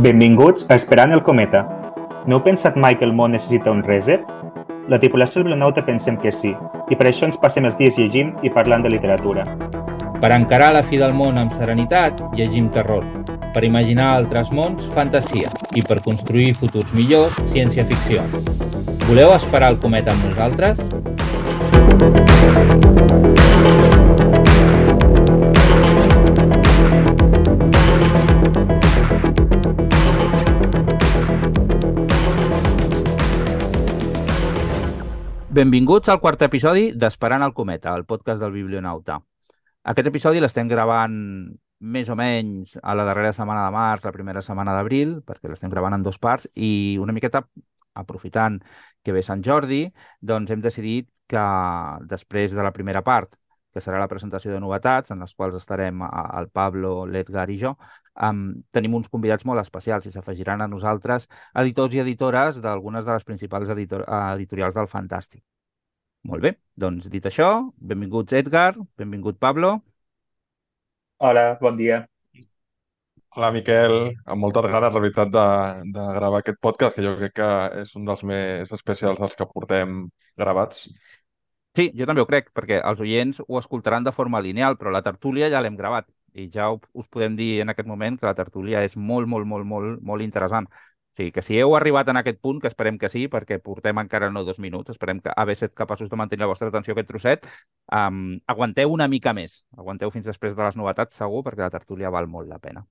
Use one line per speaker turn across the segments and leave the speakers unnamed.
Benvinguts a Esperant el cometa. No heu pensat mai que el món necessita un reset? La tripulació del Blanauta pensem que sí, i per això ens passem els dies llegint i parlant de literatura.
Per encarar la fi del món amb serenitat, llegim terror. Per imaginar altres mons, fantasia. I per construir futurs millors, ciència-ficció. Voleu esperar el cometa amb nosaltres? Benvinguts al quart episodi d'Esperant el Cometa, el podcast del Biblionauta. Aquest episodi l'estem gravant més o menys a la darrera setmana de març, la primera setmana d'abril, perquè l'estem gravant en dos parts, i una miqueta aprofitant que ve Sant Jordi, doncs hem decidit que després de la primera part, que serà la presentació de novetats, en les quals estarem el Pablo, l'Edgar i jo, um, tenim uns convidats molt especials i s'afegiran a nosaltres editors i editores d'algunes de les principals editor editorials del Fantàstic. Molt bé, doncs dit això, benvinguts Edgar, benvingut Pablo.
Hola, bon dia.
Hola, Miquel. Amb moltes ganes, la veritat, de, de gravar aquest podcast, que jo crec que és un dels més especials dels que portem gravats.
Sí, jo també ho crec, perquè els oients ho escoltaran de forma lineal, però la tertúlia ja l'hem gravat i ja us podem dir en aquest moment que la tertúlia és molt, molt, molt, molt, molt interessant. Sigui, que si heu arribat en aquest punt, que esperem que sí, perquè portem encara no dos minuts, esperem que haver estat capaços de mantenir la vostra atenció aquest trosset, um, aguanteu una mica més. Aguanteu fins després de les novetats, segur, perquè la tertúlia val molt la pena.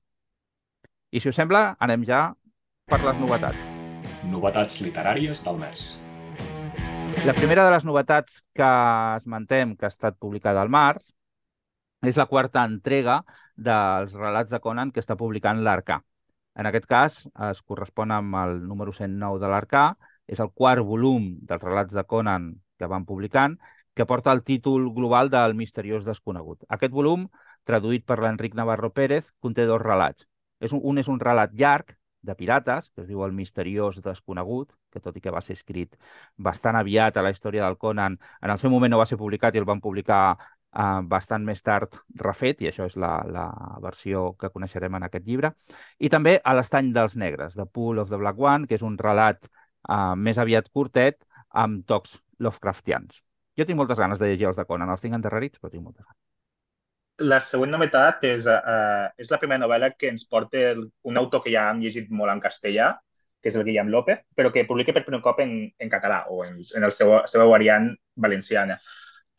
I si us sembla, anem ja per les novetats.
Novetats literàries del mes.
La primera de les novetats que esmentem, que ha estat publicada al març, és la quarta entrega dels relats de Conan que està publicant l'Arcà. En aquest cas, es correspon amb el número 109 de l'Arcà, és el quart volum dels relats de Conan que van publicant, que porta el títol global del Misteriós Desconegut. Aquest volum, traduït per l'Enric Navarro Pérez, conté dos relats. És un, un és un relat llarg, de pirates, que es diu El misteriós desconegut, que tot i que va ser escrit bastant aviat a la història del Conan, en el seu moment no va ser publicat i el van publicar uh, bastant més tard refet, i això és la, la versió que coneixerem en aquest llibre. I també a l'estany dels negres, The Pool of the Black One, que és un relat uh, més aviat curtet amb tocs Lovecraftians. Jo tinc moltes ganes de llegir els de Conan, els tinc enterrarits, però tinc moltes ganes
la següent novetat és, uh, és la primera novel·la que ens porta el, un autor que ja hem llegit molt en castellà, que és el Guillem López, però que publica per primer cop en, en català o en, en el seu, seva variant valenciana,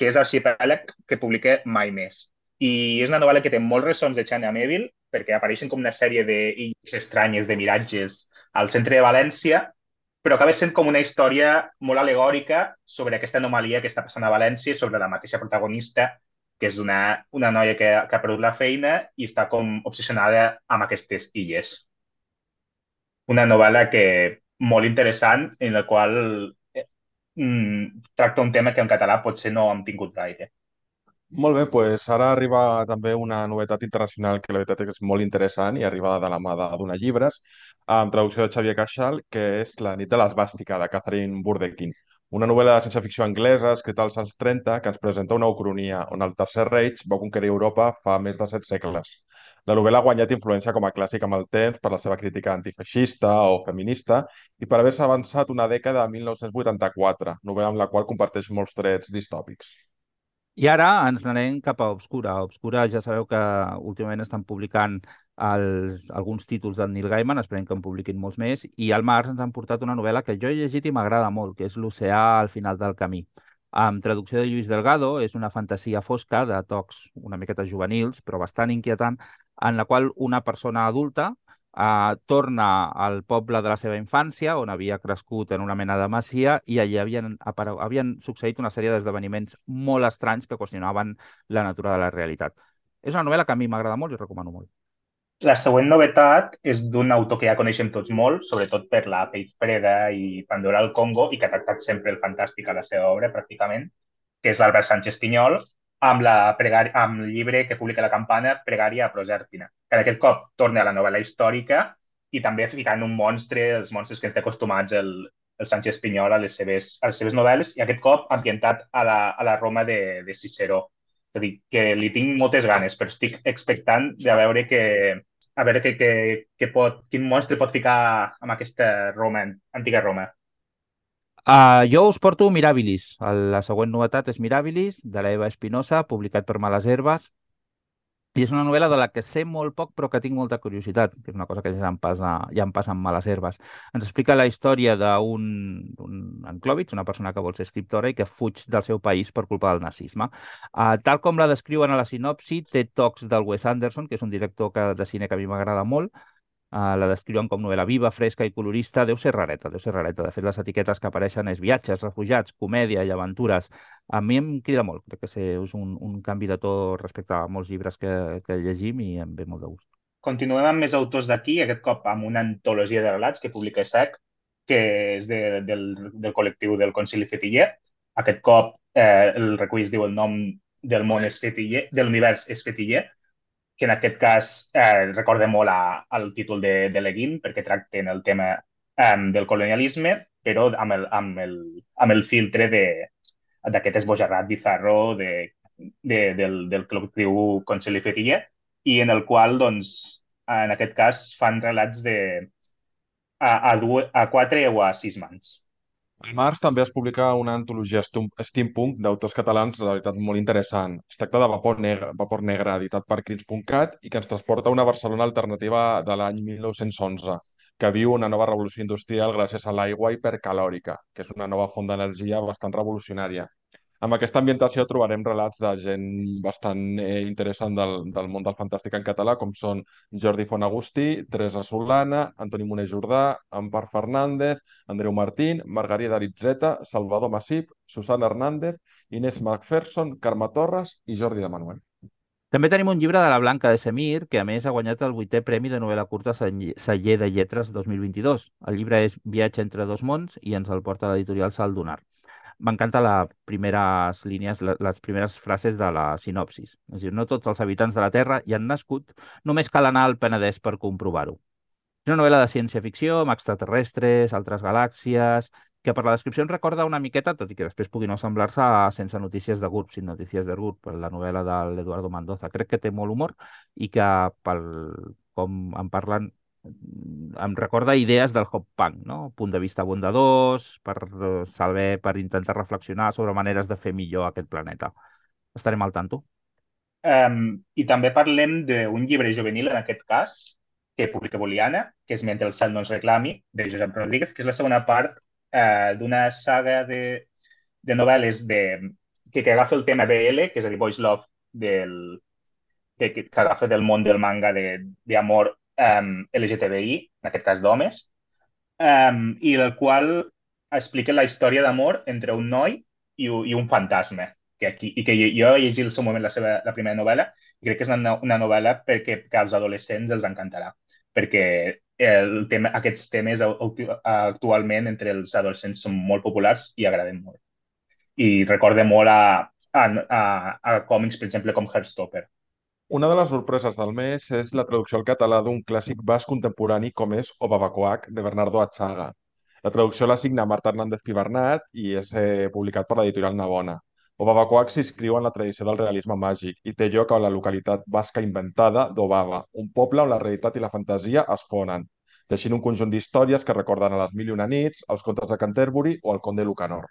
que és Arxipèlag, que publica Mai Més. I és una novel·la que té molts ressons de China Meville, perquè apareixen com una sèrie d'illes estranyes, de miratges, al centre de València, però acaba sent com una història molt alegòrica sobre aquesta anomalia que està passant a València, sobre la mateixa protagonista, que és una, una noia que, que ha perdut la feina i està com obsessionada amb aquestes illes. Una novel·la que molt interessant en la qual mm, tracta un tema que en català potser no hem tingut gaire.
Molt bé, doncs ara arriba també una novetat internacional que la veritat és molt interessant i arriba de la mà d'una llibres, amb traducció de Xavier Caixal, que és La nit de l'esbàstica, de Catherine Burdekin una novel·la de ciència-ficció anglesa escrita als anys 30 que ens presenta una ucronia on el Tercer Reich va conquerir Europa fa més de set segles. La novel·la ha guanyat influència com a clàssic amb el temps per la seva crítica antifeixista o feminista i per haver-se avançat una dècada a 1984, novel·la amb la qual comparteix molts trets distòpics.
I ara ens anem cap a Obscura. Obscura ja sabeu que últimament estan publicant els, alguns títols del Neil Gaiman, esperem que en publiquin molts més, i al març ens han portat una novel·la que jo he llegit i m'agrada molt, que és L'oceà al final del camí. Amb traducció de Lluís Delgado, és una fantasia fosca de tocs una miqueta juvenils, però bastant inquietant, en la qual una persona adulta eh, torna al poble de la seva infància, on havia crescut en una mena de masia, i allí havien, havien succeït una sèrie d'esdeveniments molt estranys que qüestionaven la natura de la realitat. És una novel·la que a mi m'agrada molt i recomano molt.
La següent novetat és d'un autor que ja coneixem tots molt, sobretot per la Peix Freda i Pandora al Congo, i que ha tractat sempre el fantàstic a la seva obra, pràcticament, que és l'Albert Sánchez Pinyol, amb, la pregària, amb el llibre que publica la campana Pregària a Proserpina, que en aquest cop torna a la novel·la històrica i també ficant un monstre, els monstres que ens té acostumats el, el Sánchez Pinyol a les seves, a les seves novel·les, i aquest cop ambientat a la, a la Roma de, de Ciceró. És a dir, que li tinc moltes ganes, però estic expectant de veure que, a veure que, que, que pot, quin monstre pot ficar amb aquesta Roma, antiga Roma.
Uh, jo us porto Mirabilis. La següent novetat és Mirabilis, de l'Eva Espinosa, publicat per Males Herbes. I és una novel·la de la que sé molt poc però que tinc molta curiositat, que és una cosa que ja em passa, ja em passa amb males herbes. Ens explica la història d'un enclòvits, una persona que vol ser escriptora i que fuig del seu país per culpa del nazisme. Uh, tal com la descriuen a la sinopsi, té tocs del Wes Anderson, que és un director que, de cine que a mi m'agrada molt, Uh, la descriuen com novel·la viva, fresca i colorista. Deu ser rareta, deu ser rareta. De fet, les etiquetes que apareixen és viatges, refugiats, comèdia i aventures. A mi em crida molt. Crec que és un, un canvi de to respecte a molts llibres que, que llegim i em ve molt de gust.
Continuem amb més autors d'aquí, aquest cop amb una antologia de relats que publica SEC, que és de, del, del col·lectiu del Concili Fetiller. Aquest cop eh, el recull es diu el nom del món és Fetiller, de l'univers és Fetiller, que en aquest cas eh, recorda molt a, al títol de, de Leguin, perquè tracten el tema eh, del colonialisme, però amb el, amb el, amb el filtre d'aquest esbojarrat bizarro de, de, del, del col·lectiu Consell Fetilla, i en el qual, doncs, en aquest cas, fan relats de, a, a, dues, a quatre o a sis mans.
Al març també es publica una antologia steampunk d'autors catalans de veritat molt interessant. Es tracta de Vapor Negre, Vapor Negre editat per Crits.cat i que ens transporta a una Barcelona alternativa de l'any 1911, que viu una nova revolució industrial gràcies a l'aigua hipercalòrica, que és una nova font d'energia bastant revolucionària. Amb aquesta ambientació trobarem relats de gent bastant eh, interessant del, del món del fantàstic en català, com són Jordi Fonagustí, Teresa Solana, Antoni Moner Jordà, Ampar Fernández, Andreu Martín, Margarida Aritzeta, Salvador Massip, Susana Hernández, Inés Macpherson, Carme Torres i Jordi de Manuel.
També tenim un llibre de la Blanca de Semir, que a més ha guanyat el vuitè Premi de novel·la curta Celler de Lletres 2022. El llibre és Viatge entre dos mons i ens el porta l'editorial Saldonar m'encanta les primeres línies, les primeres frases de la sinopsis. És dir, no tots els habitants de la Terra hi han nascut, només cal anar al Penedès per comprovar-ho. És una novel·la de ciència-ficció amb extraterrestres, altres galàxies, que per la descripció em recorda una miqueta, tot i que després pugui no semblar-se a Sense notícies de GURB, sin notícies de GURB, la novel·la de l'Eduardo Mendoza. Crec que té molt humor i que, pel, com en parlen, em recorda idees del hop punk, no? Punt de vista bondadors, per saber, per intentar reflexionar sobre maneres de fer millor aquest planeta. Estarem al tanto.
Um, I també parlem d'un llibre juvenil, en aquest cas, que publica Boliana, que és Mentre el cel no ens reclami, de Josep Rodríguez, que és la segona part uh, d'una saga de, de novel·les de, que, que agafa el tema BL, que és dir, Boys Love, del, que, que agafa del món del manga d'amor um, LGTBI, en aquest cas d'homes, um, i el qual explica la història d'amor entre un noi i, i un fantasma. Que aquí, I que jo he llegit al seu moment la, seva, la primera novel·la i crec que és una, una novel·la perquè que als adolescents els encantarà, perquè el tema, aquests temes actualment entre els adolescents són molt populars i agraden molt. I recorde molt a, a, a, a còmics, per exemple, com Heartstopper.
Una de les sorpreses del mes és la traducció al català d'un clàssic basc contemporani com és O Babacoac, de Bernardo Atxaga. La traducció la signa Marta Hernández Pibernat i és eh, publicat per l'editorial Navona. O Babacoac s'inscriu en la tradició del realisme màgic i té lloc a la localitat basca inventada d'Obaba, un poble on la realitat i la fantasia es fonen, teixint un conjunt d'històries que recorden a les Mil i una nits, els contes de Canterbury o el Conde Lucanor.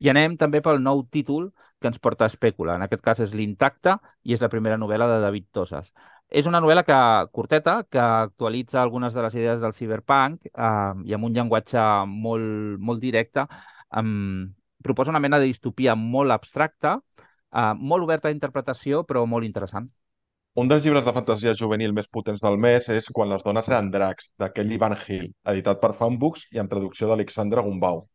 I anem també pel nou títol que ens porta a Espècula. En aquest cas és l'Intacte i és la primera novel·la de David Tosas. És una novel·la que, curteta que actualitza algunes de les idees del cyberpunk eh, i amb un llenguatge molt, molt directe. Eh, proposa una mena de distopia molt abstracta, eh, molt oberta a interpretació, però molt interessant.
Un dels llibres de fantasia juvenil més potents del mes és Quan les dones eren dracs, de Kelly Van Hill, editat per Fanbooks i amb traducció d'Alexandra Gumbau.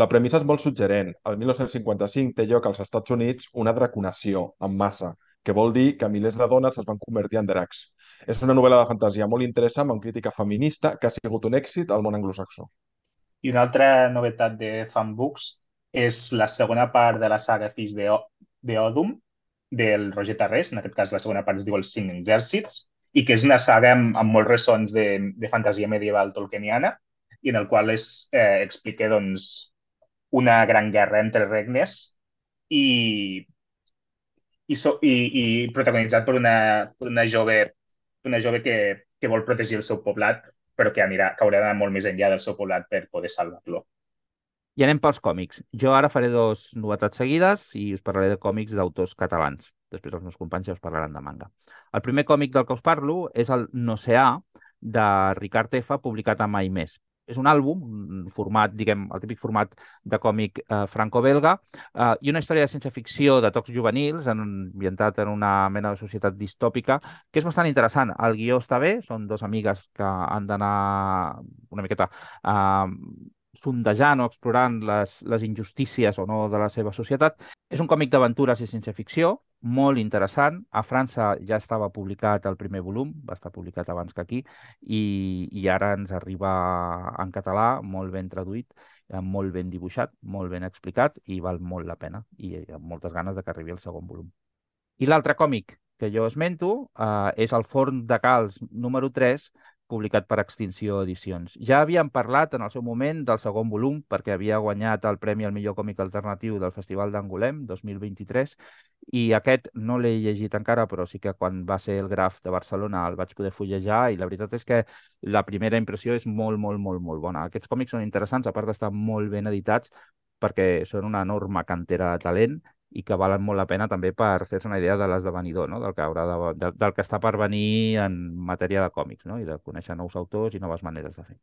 La premissa és molt suggerent. El 1955 té lloc als Estats Units una draconació en massa, que vol dir que milers de dones es van convertir en dracs. És una novel·la de fantasia molt interessant amb crítica feminista que ha sigut un èxit al món anglosaxó.
I una altra novetat de Fanbooks és la segona part de la saga Fills d'Odum, del Roger Tarrés, en aquest cas la segona part es diu Els cinc exèrcits, i que és una saga amb, amb molts ressons de, de fantasia medieval tolkieniana, i en el qual es eh, explica doncs, una gran guerra entre regnes i, i, so, i, i protagonitzat per una, per una jove, una jove que, que vol protegir el seu poblat, però que anirà, que haurà d'anar molt més enllà del seu poblat per poder salvar-lo.
I anem pels còmics. Jo ara faré dos novetats seguides i us parlaré de còmics d'autors catalans. Després els meus companys ja us parlaran de manga. El primer còmic del que us parlo és el Noceà, de Ricard F, publicat a Mai Més. És un àlbum, format, diguem, el típic format de còmic eh, franco-belga, eh, i una història de ciència-ficció de tocs juvenils, en, ambientat en una mena de societat distòpica, que és bastant interessant. El guió està bé, són dues amigues que han d'anar una miqueta eh, sondejant o explorant les, les injustícies o no de la seva societat. És un còmic d'aventures i ciència-ficció, molt interessant. A França ja estava publicat el primer volum, va estar publicat abans que aquí, i, i ara ens arriba en català, molt ben traduït, molt ben dibuixat, molt ben explicat, i val molt la pena. I amb moltes ganes de que arribi el segon volum. I l'altre còmic que jo esmento eh, és el Forn de Calç número 3, publicat per Extinció Edicions. Ja havíem parlat en el seu moment del segon volum perquè havia guanyat el Premi al millor còmic alternatiu del Festival d'Angolem 2023 i aquest no l'he llegit encara, però sí que quan va ser el Graf de Barcelona el vaig poder fullejar i la veritat és que la primera impressió és molt, molt, molt, molt bona. Aquests còmics són interessants, a part d'estar molt ben editats, perquè són una enorme cantera de talent i que valen molt la pena també per fer-se una idea de l'esdevenidor, no? del, que haurà de, de, del que està per venir en matèria de còmics no? i de conèixer nous autors i noves maneres de fer.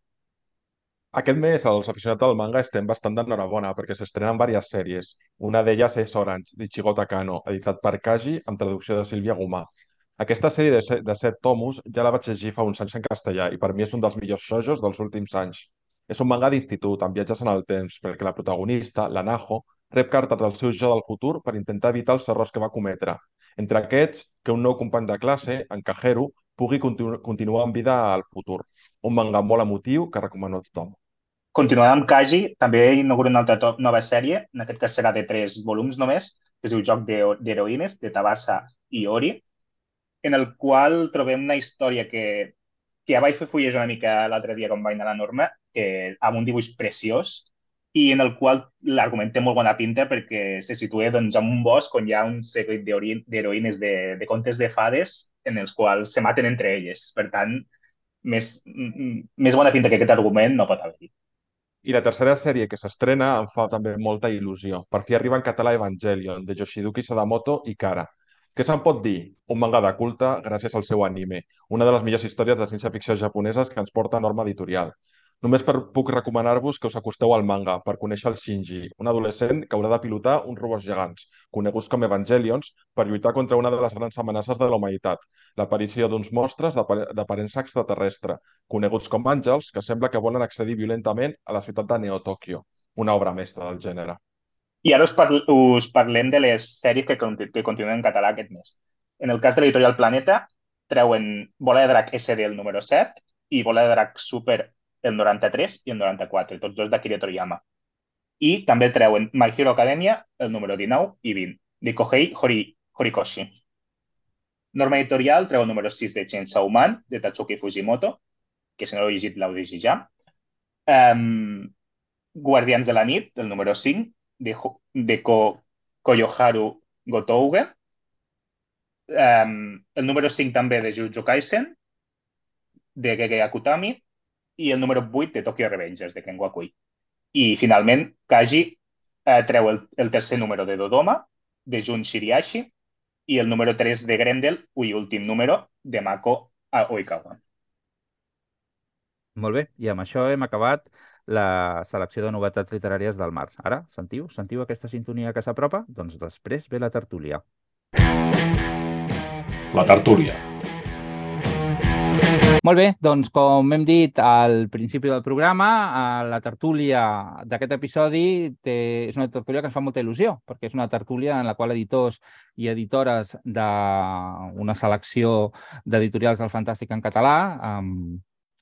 Aquest mes els aficionats del manga estem bastant d'enhorabona perquè s'estrenen diverses sèries. Una d'elles és Orange, d'Ichigo Takano, editat per Kaji, amb traducció de Sílvia Gomà. Aquesta sèrie de set, de set tomos ja la vaig llegir fa uns anys en castellà i per mi és un dels millors shojos dels últims anys. És un manga d'institut, amb viatges en el temps, perquè la protagonista, la Naho, rep cartes del seu jo del futur per intentar evitar els errors que va cometre. Entre aquests, que un nou company de classe, en Kajeru, pugui continu continuar amb vida al futur. Un manga molt emotiu que recomano a tothom.
Continuant amb Kaji, també inaugura una altra nova sèrie, en aquest cas serà de tres volums només, que es diu Joc d'Heroïnes, de Tabassa i Ori, en el qual trobem una història que, que ja vaig fer fullejar una mica l'altre dia quan vaig anar a la Norma, que, amb un dibuix preciós, i en el qual l'argument té molt bona pinta perquè se situa doncs, en un bosc on hi ha un seguit d'heroïnes de, de contes de fades en els quals se maten entre elles. Per tant, més, més bona pinta que aquest argument no pot haver-hi.
I la tercera sèrie que s'estrena em fa també molta il·lusió. Per fi arriba en català Evangelion, de Yoshiduki Sadamoto i Kara. Què se'n pot dir? Un manga de culte gràcies al seu anime, una de les millors històries de ciència-ficció japoneses que ens porta Norma Editorial. Només per, puc recomanar-vos que us acosteu al manga per conèixer el Shinji, un adolescent que haurà de pilotar uns robots gegants, coneguts com Evangelions, per lluitar contra una de les grans amenaces de la humanitat, l'aparició d'uns monstres d'aparença extraterrestre, coneguts com àngels, que sembla que volen accedir violentament a la ciutat de Neo-Tòquio, una obra mestra del gènere.
I ara us, par us parlem de les sèries que, que continuen en català aquest mes. En el cas de l'editorial Planeta, treuen Bola de Drac SD el número 7 i Bola de Drac Super el 93 i el 94, tots dos d'Akira Toriyama. I també treuen My Hero Academia, el número 19 i 20, de Kohei Hori, Horikoshi. Norma editorial treu el número 6 de Chainsaw Man, de Tatsuki Fujimoto, que si no l'heu llegit l'heu llegit ja. Um, Guardians de la nit, el número 5, de, de Ko, Koyoharu Gotouge. Um, el número 5 també de Jujutsu Kaisen, de Gege Akutami, i el número 8 de Tokyo Revengers, de Ken Wakui. I finalment, Kaji eh, treu el, el tercer número de Dodoma, de Jun Shiriashi, i el número 3 de Grendel, i últim número de Mako Oikawa.
Molt bé, i amb això hem acabat la selecció de novetats literàries del març. Ara, sentiu? Sentiu aquesta sintonia que s'apropa? Doncs després ve la tertúlia.
La tertúlia.
Molt bé, doncs com hem dit al principi del programa, la tertúlia d'aquest episodi té, és una tertúlia que ens fa molta il·lusió, perquè és una tertúlia en la qual editors i editores d'una selecció d'editorials del Fantàstic en català, amb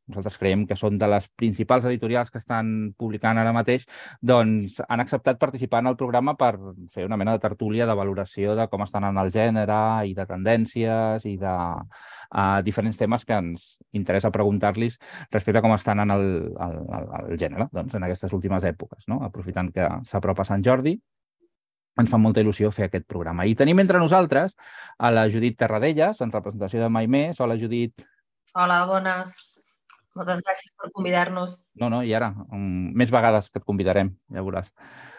nosaltres creiem que són de les principals editorials que estan publicant ara mateix, doncs han acceptat participar en el programa per fer una mena de tertúlia de valoració de com estan en el gènere i de tendències i de uh, diferents temes que ens interessa preguntar-los respecte a com estan en el, el, el, el gènere doncs, en aquestes últimes èpoques. No? Aprofitant que s'apropa Sant Jordi, ens fa molta il·lusió fer aquest programa. I tenim entre nosaltres a la Judit Terradelles, en representació de Mai Més. Hola, Judit.
Hola, bones. Moltes gràcies per convidar-nos.
No, no, i ara, um, més vegades que et convidarem, ja veuràs.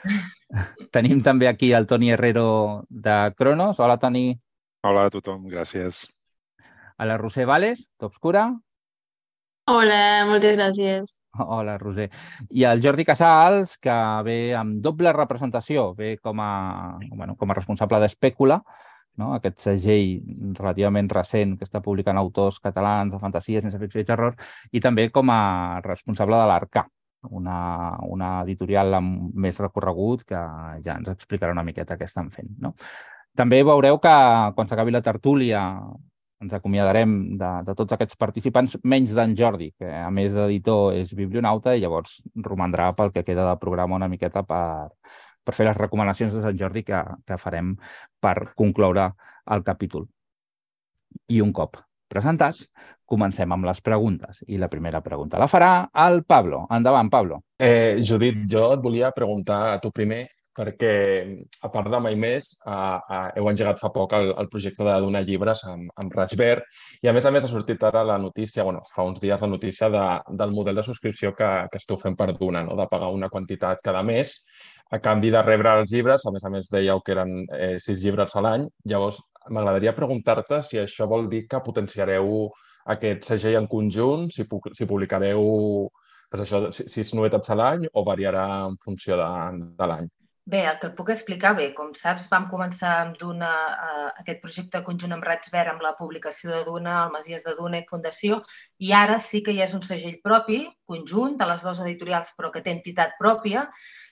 Tenim també aquí el Toni Herrero de Cronos. Hola, Toni.
Hola a tothom, gràcies.
A la Roser Vales, d'Obscura.
Hola, moltes gràcies.
Hola, Roser. I el Jordi Casals, que ve amb doble representació, ve com a, bueno, com a responsable d'Espècula, no? aquest segell relativament recent que està publicant autors catalans de fantasia, sense ficció i terror, i també com a responsable de l'Arcà, una, una editorial amb més recorregut que ja ens explicarà una miqueta què estan fent. No? També veureu que quan s'acabi la tertúlia ens acomiadarem de, de tots aquests participants, menys d'en Jordi, que a més d'editor és biblionauta i llavors romandrà pel que queda de programa una miqueta per, per fer les recomanacions de Sant Jordi que, que farem per concloure el capítol. I un cop presentats, comencem amb les preguntes. I la primera pregunta la farà el Pablo. Endavant, Pablo.
Eh, Judit, jo et volia preguntar a tu primer perquè, a part de Mai Més, eh, eh, heu engegat fa poc el, el projecte de donar llibres amb, amb Raig Verd i, a més a més, ha sortit ara la notícia, bueno, fa uns dies la notícia de, del model de subscripció que, que esteu fent per Duna, no? de pagar una quantitat cada mes a canvi de rebre els llibres, a més a més dèieu que eren eh, sis llibres a l'any, llavors m'agradaria preguntar-te si això vol dir que potenciareu aquest segell en conjunt, si, si publicareu pues això, sis novetats a l'any o variarà en funció de, de l'any.
Bé, el que et puc explicar bé, com saps, vam començar amb Duna, eh, aquest projecte conjunt amb Raig Verd, amb la publicació de Duna, el Masies de Duna i Fundació, i ara sí que ja és un segell propi, conjunt, de les dues editorials, però que té entitat pròpia,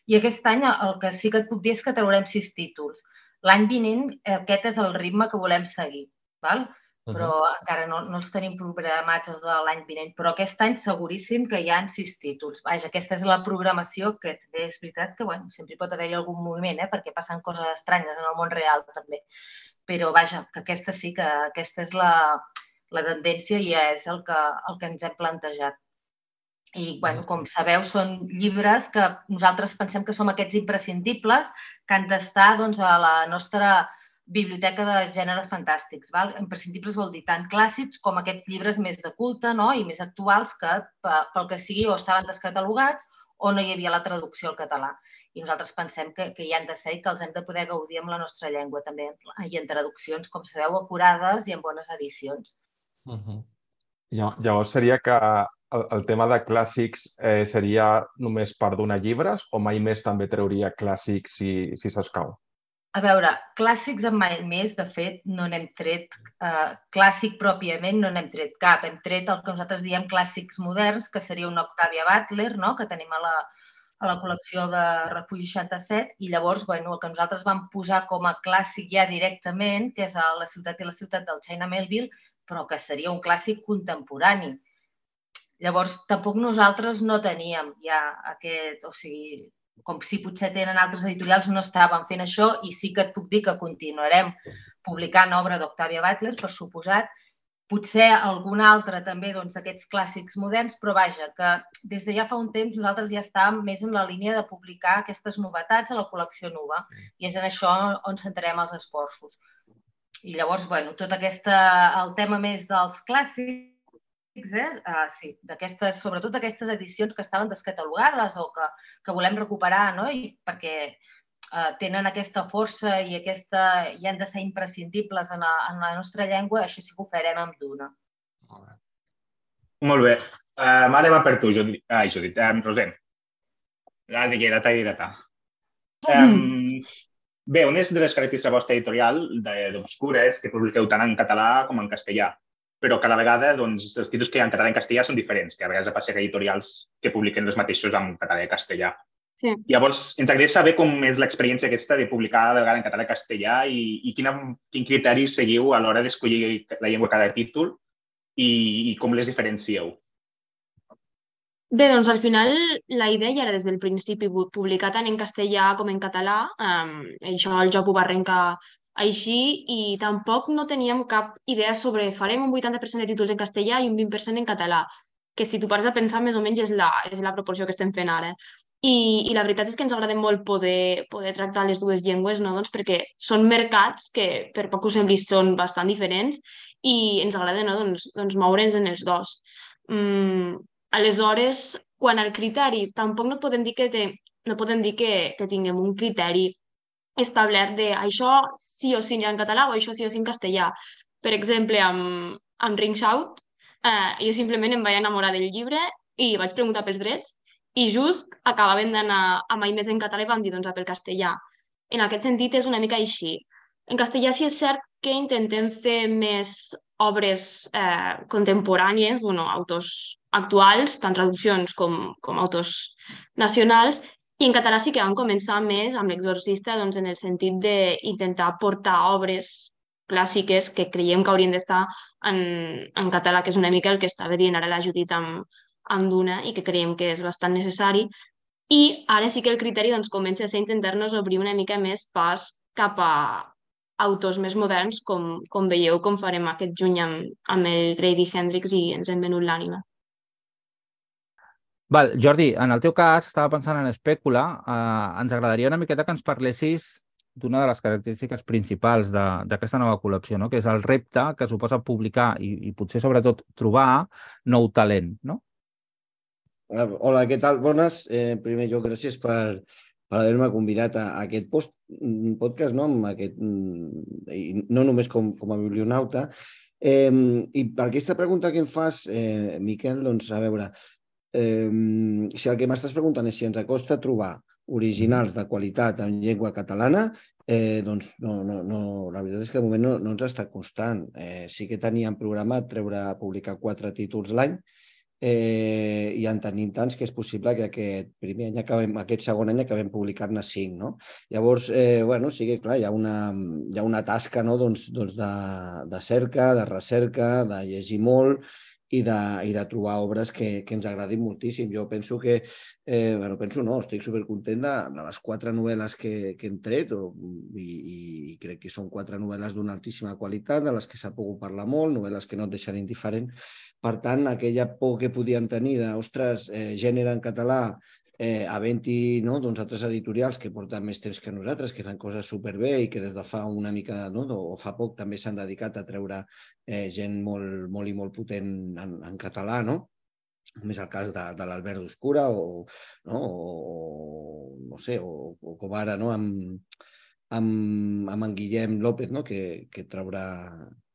i aquest any el que sí que et puc dir és que traurem sis títols. L'any vinent aquest és el ritme que volem seguir, val? però uh -huh. encara no, no els tenim programats els de l'any vinent, però aquest any seguríssim que hi ha sis títols. Vaja, aquesta és la programació que també és veritat que bueno, sempre pot haver-hi algun moviment, eh, perquè passen coses estranyes en el món real també. Però vaja, que aquesta sí, que aquesta és la, la tendència i és el que, el que ens hem plantejat. I, bueno, com sabeu, són llibres que nosaltres pensem que som aquests imprescindibles que han d'estar doncs, a la nostra biblioteca de gèneres fantàstics. Val? Imprescindibles vol dir tant clàssics com aquests llibres més de culte no? i més actuals que, pel que sigui, o estaven descatalogats o no hi havia la traducció al català. I nosaltres pensem que, que hi han de ser i que els hem de poder gaudir amb la nostra llengua també, i en traduccions, com sabeu, acurades i en bones edicions.
Uh -huh. Llavors seria que el, el tema de clàssics eh, seria només per donar llibres o mai més també trauria clàssics si, si s'escau?
A veure, clàssics en mai més, de fet, no n'hem tret, eh, clàssic pròpiament no n'hem tret cap. Hem tret el que nosaltres diem clàssics moderns, que seria una Octavia Butler, no? que tenim a la, a la col·lecció de Refugi 67, i llavors bueno, el que nosaltres vam posar com a clàssic ja directament, que és a La ciutat i la ciutat del China Melville, però que seria un clàssic contemporani. Llavors, tampoc nosaltres no teníem ja aquest, o sigui, com si potser tenen altres editorials, no estàvem fent això i sí que et puc dir que continuarem publicant obra d'Octavia Butler, per suposat, potser algun altre també doncs, d'aquests doncs, clàssics moderns, però vaja, que des de ja fa un temps nosaltres ja estàvem més en la línia de publicar aquestes novetats a la col·lecció nova i és en això on centrarem els esforços. I llavors, bueno, tot aquesta, el tema més dels clàssics eh? Uh, sí, d'aquestes, sobretot d'aquestes edicions que estaven descatalogades o que, que volem recuperar, no? I perquè uh, tenen aquesta força i aquesta, i han de ser imprescindibles en la, en la nostra llengua, això sí que ho farem amb Duna.
Molt bé. Molt bé. Uh, Mare va per tu, Judit. Ai, Judit. Um, Rosem. La de la talla de Um, bé, una de les característiques de la vostra editorial d'Obscura és que publiqueu tant en català com en castellà però cada vegada doncs, els títols que hi ha en català i en castellà són diferents, que a vegades que editorials que publiquen els mateixos en català i castellà.
Sí.
Llavors, ens agradaria saber com és l'experiència aquesta de publicar de vegada en català i castellà i, i quina, quin criteri seguiu a l'hora d'escollir la llengua cada títol i, i com les diferencieu.
Bé, doncs al final la idea ja era des del principi publicar tant en castellà com en català. Um, això el joc ho va arrencar així i tampoc no teníem cap idea sobre farem un 80% de títols en castellà i un 20% en català, que si tu pares a pensar més o menys és la, és la proporció que estem fent ara. I, I la veritat és que ens agrada molt poder, poder tractar les dues llengües, no? doncs perquè són mercats que per poc que us sembli són bastant diferents i ens agrada no? doncs, doncs moure'ns en els dos. Mm, Aleshores, quan al criteri, tampoc no podem dir que, te, no podem dir que, que tinguem un criteri establert de això sí o sí en català o això sí o sí en castellà. Per exemple, amb, amb Ring Shout, eh, jo simplement em vaig enamorar del llibre i vaig preguntar pels drets i just acabaven d'anar a Mai Més en català i vam dir, doncs, pel castellà. En aquest sentit, és una mica així. En castellà sí és cert que intentem fer més obres eh, contemporànies, bueno, autors actuals, tant traduccions com, com autors nacionals, i en català sí que vam començar més amb l'exorcista doncs, en el sentit d'intentar portar obres clàssiques que creiem que haurien d'estar en, en català, que és una mica el que estava dient ara la Judit amb, amb Duna i que creiem que és bastant necessari. I ara sí que el criteri doncs, comença a ser intentar-nos obrir una mica més pas cap a autors més moderns, com, com veieu, com farem aquest juny amb, amb el Grady Hendrix i ens hem venut l'ànima.
Val, Jordi, en el teu cas, estava pensant en Espècula, eh, ens agradaria una miqueta que ens parlessis d'una de les característiques principals d'aquesta nova col·lecció, no? que és el repte que suposa publicar i, i potser sobretot trobar nou talent. No?
Ah, hola, què tal? Bones. Eh, primer lloc, gràcies per, per haver-me convidat a, a aquest post, mm, podcast, no? Amb aquest, mm, no només com, com a biblionauta. Eh, I per aquesta pregunta que em fas, eh, Miquel, doncs, a veure, si el que m'estàs preguntant és si ens acosta trobar originals de qualitat en llengua catalana, eh, doncs no, no, no, la veritat és que de moment no, no ens està costant. Eh, sí que teníem programat treure, publicar quatre títols l'any, eh, i en tenim tants que és possible que aquest primer any acabem, aquest segon any acabem publicant-ne cinc, no? Llavors, eh, bueno, sí que, clar, hi ha una, hi ha una tasca, no?, doncs, doncs de, de cerca, de recerca, de llegir molt, i de, i de trobar obres que, que ens agradin moltíssim. Jo penso que, eh, bueno, penso no, estic supercontent de, de les quatre novel·les que, que hem tret o, i, i crec que són quatre novel·les d'una altíssima qualitat, de les que s'ha pogut parlar molt, novel·les que no et deixen indiferent. Per tant, aquella por que podien tenir de, ostres, eh, gènere en català, eh, havent-hi no, doncs altres editorials que porten més temps que nosaltres, que fan coses superbé i que des de fa una mica, no, o fa poc també s'han dedicat a treure eh, gent molt, molt i molt potent en, en català, no? Com és el cas de, de l'Albert d'Oscura o, no, o, no sé, o, o com ara no, amb, amb, amb en Guillem López, no, que, que traurà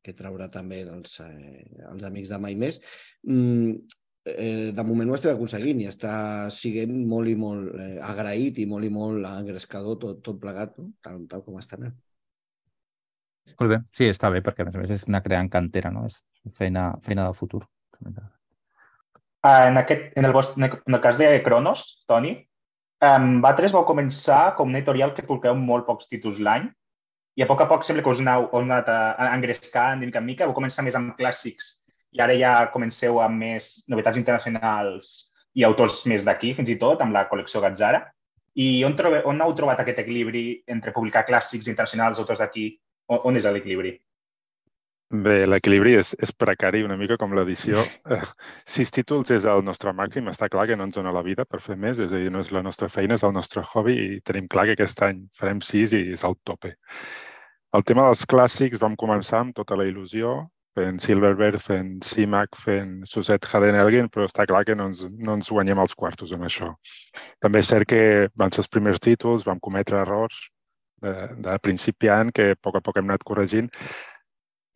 que traurà també doncs, eh, els amics de Mai Més. Mm, eh, de moment ho estem aconseguint i està siguent molt i molt eh, agraït i molt i molt engrescador tot, tot plegat, no? tal, tal com està anant.
Molt bé, sí, està bé, perquè a més a més és anar creant cantera, no? És feina, feina del futur.
Uh, en, aquest, en, el, vostre, en el cas de Cronos, Toni, um, vosaltres vau començar com una editorial que publiqueu molt pocs títols l'any i a poc a poc sembla que us aneu, heu anat engrescant de mica en mica, vau començar més amb clàssics i ara ja comenceu amb més novetats internacionals i autors més d'aquí, fins i tot, amb la col·lecció Gazzara. I on, trobe, on heu trobat aquest equilibri entre publicar clàssics internacionals, autors d'aquí? On, on és l'equilibri?
Bé, l'equilibri és, és precari una mica com l'edició. Sis títols és el nostre màxim. Està clar que no ens dona la vida per fer més, és a dir, no és la nostra feina, és el nostre hobby i tenim clar que aquest any farem sis i és el tope. El tema dels clàssics vam començar amb tota la il·lusió, fent Silverberg, fent CIMAC, fent Suset Haden Elgin, però està clar que no ens, no ens guanyem els quartos amb això. També és cert que van ser els primers títols, vam cometre errors de, de principiant que a poc a poc hem anat corregint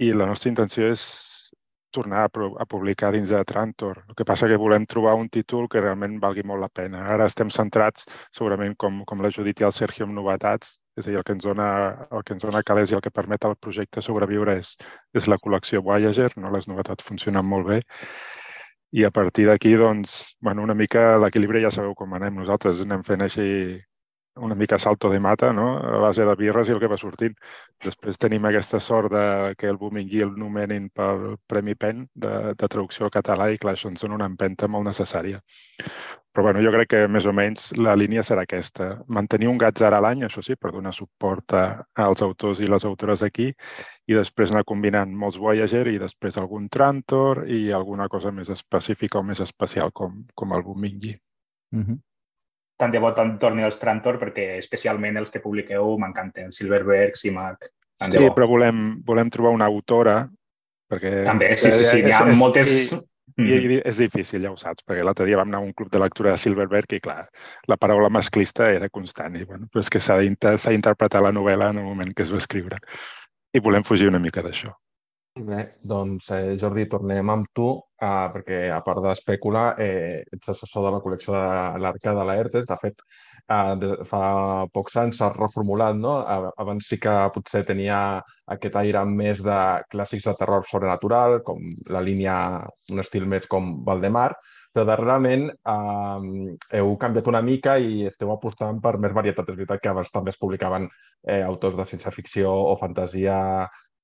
i la nostra intenció és tornar a, a publicar dins de Trantor. El que passa que volem trobar un títol que realment valgui molt la pena. Ara estem centrats, segurament, com, com la Judit i el Sergio, en novetats, és a dir, el que ens dona, el que ens dona calés i el que permet al projecte sobreviure és, és la col·lecció Voyager, no? les novetats funcionen molt bé. I a partir d'aquí, doncs, bueno, una mica l'equilibri ja sabeu com anem. Nosaltres anem fent així una mica salto de mata, no? a base de birres i el que va sortint. Després tenim aquesta sort de que el Booming el nomenin per Premi PEN de, de traducció al català i clar, això ens dona una empenta molt necessària. Però bueno, jo crec que més o menys la línia serà aquesta. Mantenir un gatzar a l'any, això sí, per donar suport a, als autors i les autores d'aquí i després anar combinant molts Voyager i després algun Trantor i alguna cosa més específica o més especial com, com el Booming
Mm -hmm.
Tant de bo tant torni els Trantor perquè especialment els que publiqueu m'encanten. Silverberg, Simac...
Sí,
bo.
però volem, volem trobar una autora perquè...
També, sí, sí, sí, n'hi ha
és- és-
moltes...
I, i és difícil, ja ho saps, perquè l'altre dia vam anar a un club de lectura de Silverberg i, clar, la paraula masclista era constant. I, bueno, però és que s'ha d'interpretar la novel·la en el moment que es va escriure. I volem fugir una mica d'això.
Bé, doncs eh, Jordi, tornem amb tu, eh, perquè a part d'Espècula, eh, ets assessor de la col·lecció de l'Arca de l'Aertes. De fet, eh, de, fa pocs anys s'ha reformulat, no? Abans sí que potser tenia aquest aire més de clàssics de terror sobrenatural, com la línia, un estil més com Valdemar, però darrerament eh, heu canviat una mica i esteu apostant per més varietat. És veritat que abans també es publicaven eh, autors de ciència-ficció o fantasia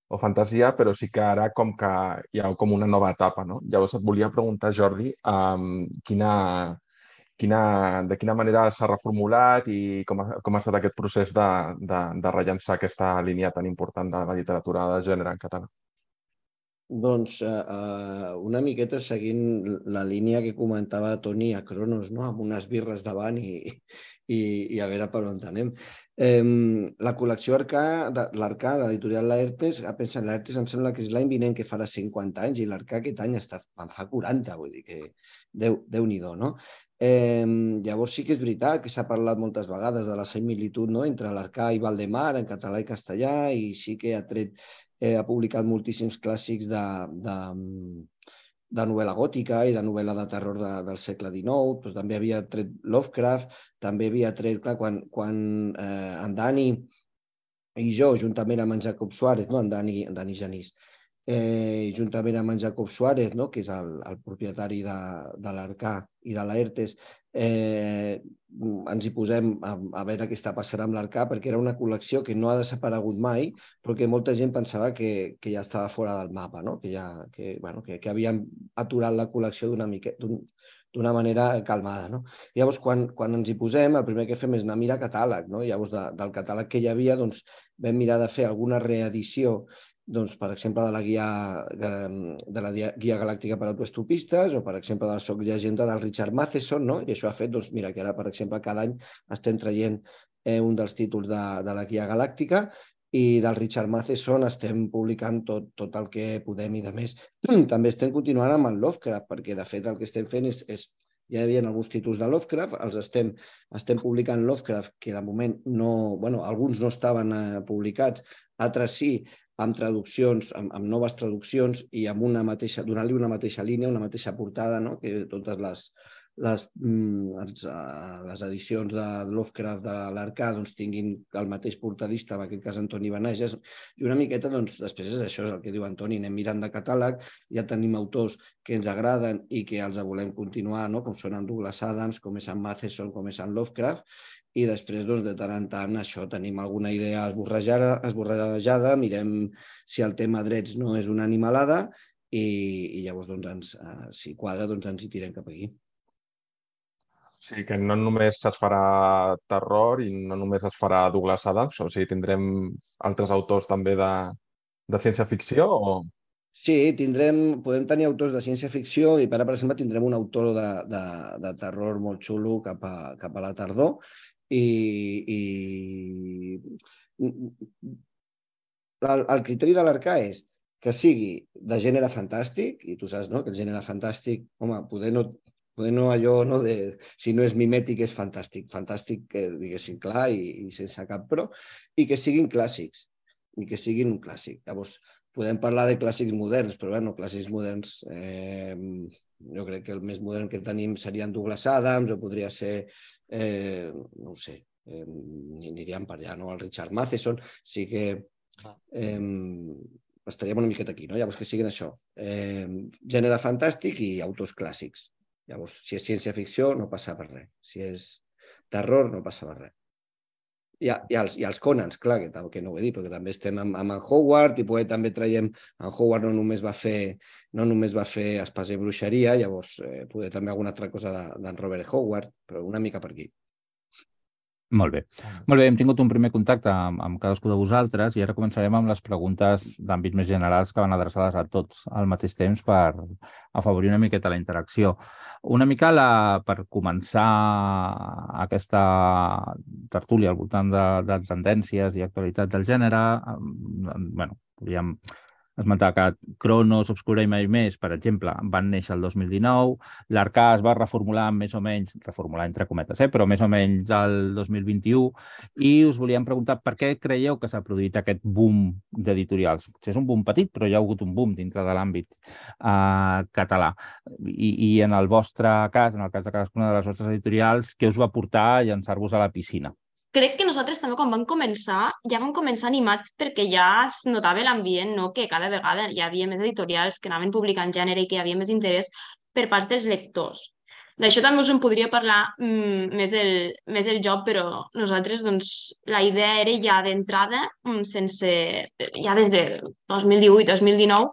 o fantasia, però sí que ara com que hi ha com una nova etapa, no? Llavors et volia preguntar, Jordi, um, quina, quina, de quina manera s'ha reformulat i com ha, com ha estat aquest procés de, de, de rellençar aquesta línia tan important de la literatura de gènere en català.
Doncs eh, eh, una miqueta seguint la línia que comentava Toni a Cronos, no? amb unes birres davant i, i, i a veure per on anem. La col·lecció Arcà, l'Arcà l'editorial Laertes, a pensar, Laertes em sembla que és l'any vinent que farà 50 anys i l'Arcà aquest any està, en fa 40, vull dir que Déu, Déu-n'hi-do, no? Eh, llavors sí que és veritat que s'ha parlat moltes vegades de la similitud no? entre l'Arcà i Valdemar en català i castellà i sí que ha tret eh, ha publicat moltíssims clàssics de, de, de novel·la gòtica i de novel·la de terror de, del segle XIX, però també havia tret Lovecraft, també havia tret, clar, quan, quan eh, en Dani i jo, juntament amb en Jacob Suárez, no? en Dani, en Dani Genís, eh, juntament amb en Jacob Suárez, no? que és el, el propietari de, de l'Arcà i de l'Aertes, eh, ens hi posem a, a veure què està passant amb l'Arcà, perquè era una col·lecció que no ha desaparegut mai, però que molta gent pensava que, que ja estava fora del mapa, no? que, ja, que, bueno, que, que havien aturat la col·lecció d'una d'una manera calmada. No? Llavors, quan, quan ens hi posem, el primer que fem és anar a mirar catàleg. No? Llavors, de, del catàleg que hi havia, doncs, vam mirar de fer alguna reedició doncs, per exemple, de la guia, de, de la guia galàctica per autoestopistes o, per exemple, de la Soc llegenda del Richard Matheson, no? i això ha fet, doncs, mira, que ara, per exemple, cada any estem traient eh, un dels títols de, de la guia galàctica i del Richard Matheson estem publicant tot, tot el que podem i de més. També estem continuant amb el Lovecraft, perquè de fet el que estem fent és, és ja hi havia alguns títols de Lovecraft, els estem, estem publicant Lovecraft, que de moment no, bueno, alguns no estaven eh, publicats, altres sí, amb traduccions, amb, amb noves traduccions i amb una mateixa, donant-li una mateixa línia, una mateixa portada, no? que totes les, les, mm, els, uh, les edicions de Lovecraft de l'Arcà doncs, tinguin el mateix portadista, en aquest cas Antoni Benages, i una miqueta, doncs, després és això, és el que diu Antoni, anem mirant de catàleg, ja tenim autors que ens agraden i que els volem continuar, no? com són en Douglas Adams, com és en Matheson, com és en Lovecraft, i després, doncs, de tant en tant, això, tenim alguna idea esborrejada, esborrejada mirem si el tema drets no és una animalada i, i llavors, doncs, ens, uh, si quadra, doncs ens hi tirem cap aquí.
Sí, que no només es farà terror i no només es farà Douglas Adams, o sigui, tindrem altres autors també de, de ciència-ficció o...
Sí, tindrem, podem tenir autors de ciència-ficció i per, per exemple, tindrem un autor de, de, de terror molt xulo cap a, cap a la tardor i, i el, el criteri de l'Arcà és que sigui de gènere fantàstic, i tu saps no? que el gènere fantàstic, home, poder no, poder no allò, no, de, si no és mimètic és fantàstic, fantàstic, eh, diguéssim, clar i, i sense cap però, i que siguin clàssics, i que siguin un clàssic. Llavors, podem parlar de clàssics moderns, però bueno, clàssics moderns, eh, jo crec que el més modern que tenim serien Douglas Adams, o podria ser, eh, no ho sé, eh, aniríem per allà, no? El Richard Matheson, sí que eh, estaríem una miqueta aquí, no? Llavors que siguin això, eh, gènere fantàstic i autors clàssics. Llavors, si és ciència-ficció, no passa per res. Si és terror, no passa per res. I, i, els, i els Conans, clar, que, que no ho he dit, perquè també estem amb, amb en Howard i poder també traiem... En Howard no només va fer, no només va fer espasa i bruixeria, llavors eh, poder també alguna altra cosa d'en de, Robert Howard, però una mica per aquí.
Molt bé. Molt bé, hem tingut un primer contacte amb, amb cadascú de vosaltres i ara començarem amb les preguntes d'àmbit més generals que van adreçades a tots al mateix temps per afavorir una miqueta la interacció. Una mica la, per començar aquesta tertúlia al voltant de, de tendències i actualitat del gènere, bueno, podríem esmentar que Cronos, Obscura i mai més, per exemple, van néixer el 2019, l'Arcà es va reformular més o menys, reformular entre cometes, eh? però més o menys el 2021, i us volíem preguntar per què creieu que s'ha produït aquest boom d'editorials? Potser és un boom petit, però hi ha hagut un boom dintre de l'àmbit eh, català. I, I en el vostre cas, en el cas de cadascuna de les vostres editorials, què us va portar a llançar-vos a la piscina?
Crec que nosaltres també quan vam començar, ja vam començar animats perquè ja es notava l'ambient, no? que cada vegada hi havia més editorials que anaven publicant gènere i que hi havia més interès per part dels lectors. D'això també us en podria parlar mm, més, el, més el joc, però nosaltres, doncs, la idea era ja d'entrada, mm, sense, ja des de 2018-2019,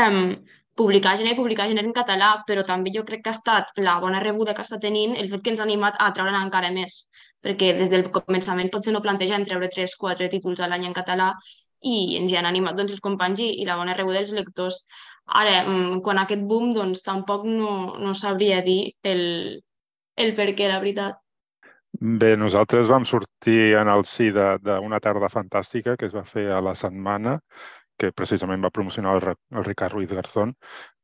um, publicar gènere i publicar gènere en català, però també jo crec que ha estat la bona rebuda que està tenint el fet que ens ha animat a treure encara més, perquè des del començament potser no plantegem treure 3-4 títols a l'any en català i ens hi han animat doncs, els companys i, i la bona rebuda dels lectors. Ara, mm, quan aquest boom, doncs tampoc no, no sabria dir el, el per què, la veritat.
Bé, nosaltres vam sortir en el sí d'una tarda fantàstica que es va fer a la setmana que precisament va promocionar el, el Ricard Ruiz Garzón,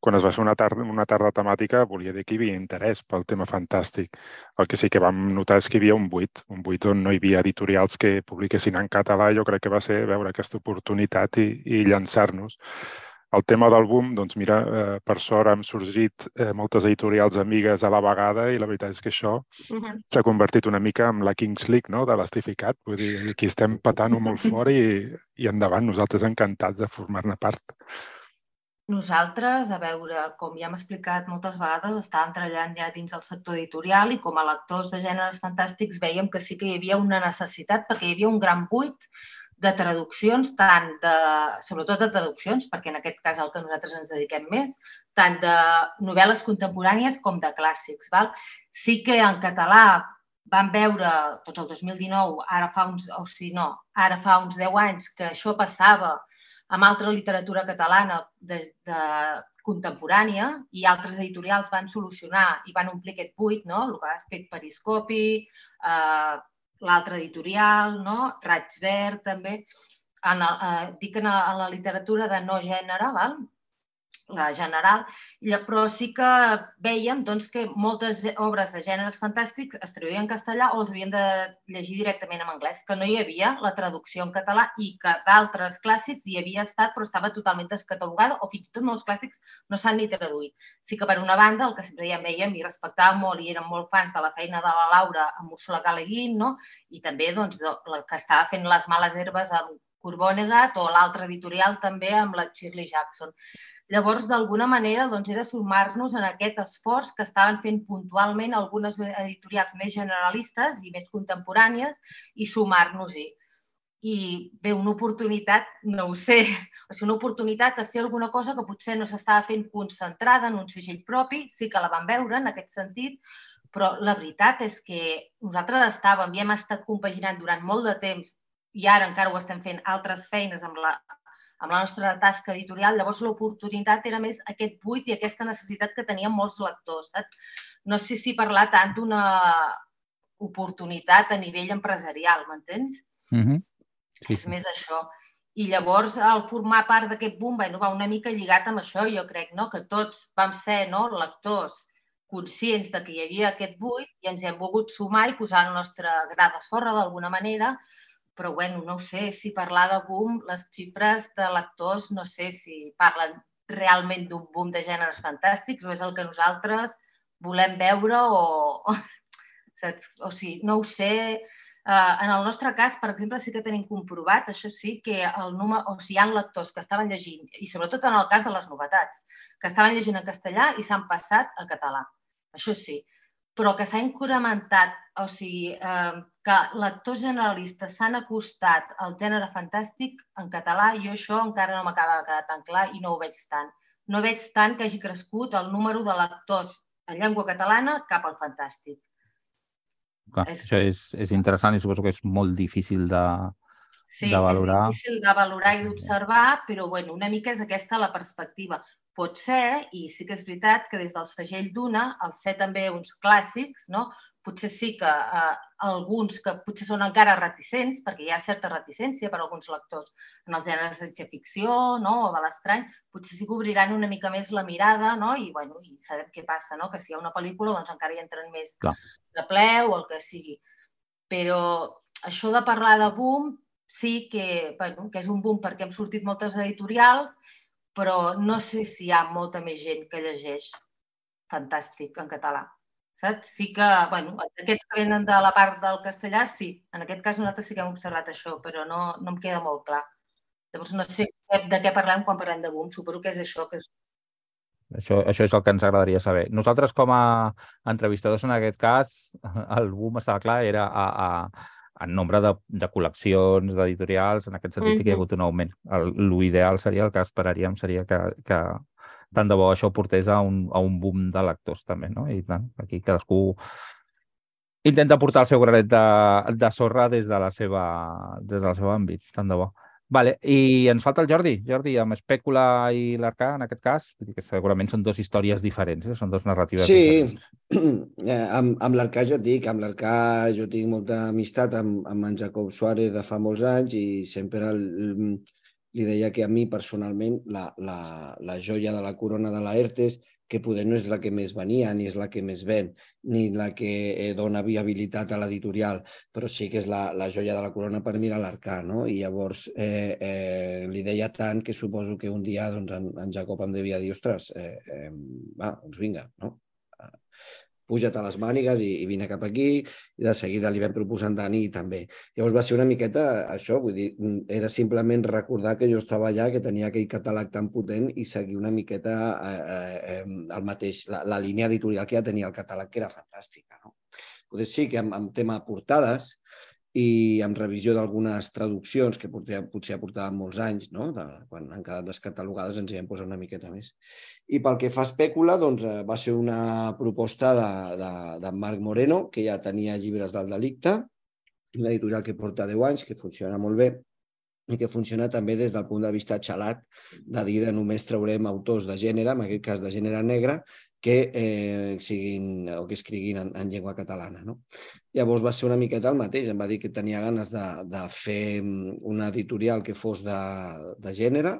quan es va fer una tarda, una tarda temàtica volia dir que hi havia interès pel tema fantàstic. El que sí que vam notar és que hi havia un buit, un buit on no hi havia editorials que publiquessin en català. Jo crec que va ser veure aquesta oportunitat i, i llançar-nos. El tema del boom, doncs mira, eh, per sort han sorgit eh, moltes editorials amigues a la vegada i la veritat és que això uh -huh. s'ha convertit una mica en la Kings League no? de l'estificat. Vull dir, aquí estem patant-ho molt fort i, i endavant, nosaltres encantats de formar-ne part.
Nosaltres, a veure, com ja hem explicat moltes vegades, estàvem treballant ja dins el sector editorial i com a lectors de gèneres fantàstics veiem que sí que hi havia una necessitat perquè hi havia un gran buit de traduccions, tant de, sobretot de traduccions, perquè en aquest cas el que nosaltres ens dediquem més, tant de novel·les contemporànies com de clàssics. Val? Sí que en català vam veure tots el 2019, ara fa uns, o si no, ara fa uns 10 anys que això passava amb altra literatura catalana de, de contemporània i altres editorials van solucionar i van omplir aquest buit, no? el que ha fet Periscopi, eh, l'altre editorial, no? Raig Verd també. En el, eh, dic en, en la literatura de no gènere, val? La general, però sí que veiem doncs, que moltes obres de gèneres fantàstics es traduïen en castellà o els havien de llegir directament en anglès, que no hi havia la traducció en català i que d'altres clàssics hi havia estat però estava totalment descatalogada o fins i tot molts clàssics no s'han ni traduït. Sí que per una banda, el que sempre ja veiem i respectàvem molt i érem molt fans de la feina de la Laura amb Úrsula Galeguin, no? i també doncs, la que estava fent les males herbes amb Corbónegat o l'altre editorial també amb la Shirley Jackson. Llavors, d'alguna manera, doncs, era sumar-nos en aquest esforç que estaven fent puntualment algunes editorials més generalistes i més contemporànies i sumar-nos-hi. I bé, una oportunitat, no ho sé, o sigui, una oportunitat de fer alguna cosa que potser no s'estava fent concentrada en un segell propi, sí que la vam veure en aquest sentit, però la veritat és que nosaltres estàvem i hem estat compaginant durant molt de temps i ara encara ho estem fent altres feines amb la, amb la nostra tasca editorial, llavors l'oportunitat era més aquest buit i aquesta necessitat que tenien molts lectors. Saps? No sé si parlar tant d'una oportunitat a nivell empresarial, m'entens?
Mm -hmm.
sí, És més això. I llavors, al formar part d'aquest boom, bueno, va una mica lligat amb això, jo crec, no? que tots vam ser no, lectors conscients de que hi havia aquest buit i ens hem volgut sumar i posar el nostre gra de sorra d'alguna manera però bueno, no sé si parlar de boom, les xifres de lectors no sé si parlen realment d'un boom de gèneres fantàstics o és el que nosaltres volem veure o, o, o sigui, no ho sé. Uh, en el nostre cas, per exemple, sí que tenim comprovat, això sí, que el número, o sigui, hi ha lectors que estaven llegint, i sobretot en el cas de les novetats, que estaven llegint en castellà i s'han passat a català. Això sí. Però que s'ha incrementat, o sigui, eh, que lectors generalistes s'han acostat al gènere fantàstic en català, i això encara no m'acaba de quedar tan clar i no ho veig tant. No veig tant que hagi crescut el número de lectors en llengua catalana cap al fantàstic.
Clar, és... Això és, és interessant i suposo que és molt difícil de,
sí,
de valorar.
és difícil de valorar i d'observar, però bueno, una mica és aquesta la perspectiva. Pot ser, i sí que és veritat, que des del segell d'una, al ser també uns clàssics, no? potser sí que eh, alguns que potser són encara reticents, perquè hi ha certa reticència per a alguns lectors en els gèneres de ciència-ficció no? o de l'estrany, potser sí que obriran una mica més la mirada no? I, bueno, i sabem què passa, no? que si hi ha una pel·lícula doncs encara hi entren més
Clar.
de ple o el que sigui. Però això de parlar de boom sí que, bueno, que és un boom perquè hem sortit moltes editorials, però no sé si hi ha molta més gent que llegeix fantàstic en català saps? Sí que, bueno, aquests que venen de la part del castellà, sí. En aquest cas nosaltres sí que hem observat això, però no, no em queda molt clar. Llavors no sé de què parlem quan parlem de boom. Suposo que és això que és
això, això és el que ens agradaria saber. Nosaltres, com a entrevistadors en aquest cas, el boom estava clar, era a, a, en nombre de, de col·leccions, d'editorials, en aquest sentit sí que hi ha hagut un augment. L'ideal seria, el que esperaríem seria que, que tant de bo això portés a un, a un boom de lectors també, no? I tant, aquí cadascú intenta portar el seu granet de, de sorra des de la seva, des del seu àmbit, tant de bo. Vale, i ens falta el Jordi. Jordi, amb Espècula i l'Arcà, en aquest cas, que segurament són dues històries diferents, eh? són dues narratives
sí.
diferents.
Sí, eh, amb, amb l'Arcà ja et dic, amb l'Arcà jo tinc molta amistat amb, amb en Jacob Suárez de fa molts anys i sempre el, el, li deia que a mi personalment la, la, la joia de la corona de la ERTES, que poder no és la que més venia, ni és la que més ven, ni la que eh, dona viabilitat a l'editorial, però sí que és la, la joia de la corona per mirar l'arcà, no? I llavors eh, eh, li deia tant que suposo que un dia doncs, en, en Jacob em devia dir, ostres, eh, eh, va, doncs vinga, no? Puja't a les mànigues i, i vine cap aquí, i de seguida li vam proposar en Dani també. Llavors va ser una miqueta això, vull dir, era simplement recordar que jo estava allà, que tenia aquell catàleg tan potent i seguir una miqueta eh, eh, el mateix, la, la línia editorial que ja tenia el catàleg, que era fantàstica. No? Potser sí que amb, amb tema portades, i amb revisió d'algunes traduccions que potser, potser ja portàvem molts anys, no? de, quan han quedat descatalogades ens hi hem posat una miqueta més. I pel que fa a espècula, doncs, eh, va ser una proposta de, de, de Marc Moreno, que ja tenia llibres del delicte, una editorial que porta 10 anys, que funciona molt bé, i que funciona també des del punt de vista xalat de dir que només traurem autors de gènere, en aquest cas de gènere negre, que eh, siguin o que escriguin en, en llengua catalana. No? Llavors va ser una miqueta el mateix, em va dir que tenia ganes de, de fer mm, una editorial que fos de, de gènere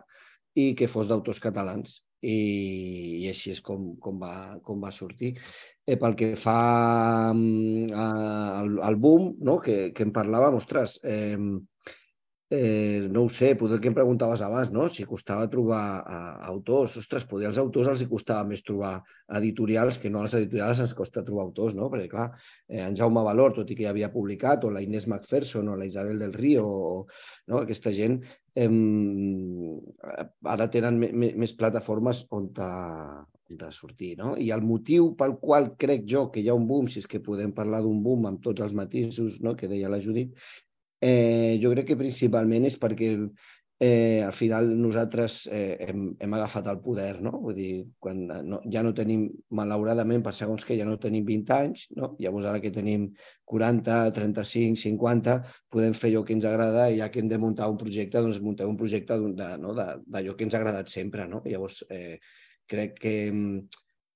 i que fos d'autors catalans. I, i així és com, com, va, com va sortir. Eh, pel que fa mm, al, al boom, no? que, que em parlàvem, ostres, eh, Eh, no ho sé, potser que em preguntaves abans, no? si costava trobar uh, autors. Ostres, potser als autors els hi costava més trobar editorials que no a les editorials ens costa trobar autors, no? Perquè, clar, eh, en Jaume Valor, tot i que ja havia publicat, o la Inés Macpherson, o la Isabel del Río, o, no? aquesta gent eh, ara tenen més plataformes on de, de sortir. No? I el motiu pel qual crec jo que hi ha un boom, si és que podem parlar d'un boom amb tots els matisos no? que deia la Judit, Eh, jo crec que principalment és perquè eh, al final nosaltres eh, hem, hem agafat el poder, no? Vull dir, quan no, ja no tenim, malauradament, per segons que ja no tenim 20 anys, no? Llavors ara que tenim 40, 35, 50, podem fer allò que ens agrada i ja que hem de muntar un projecte, doncs muntem un projecte d'allò no? que ens ha agradat sempre, no? Llavors, eh, crec que,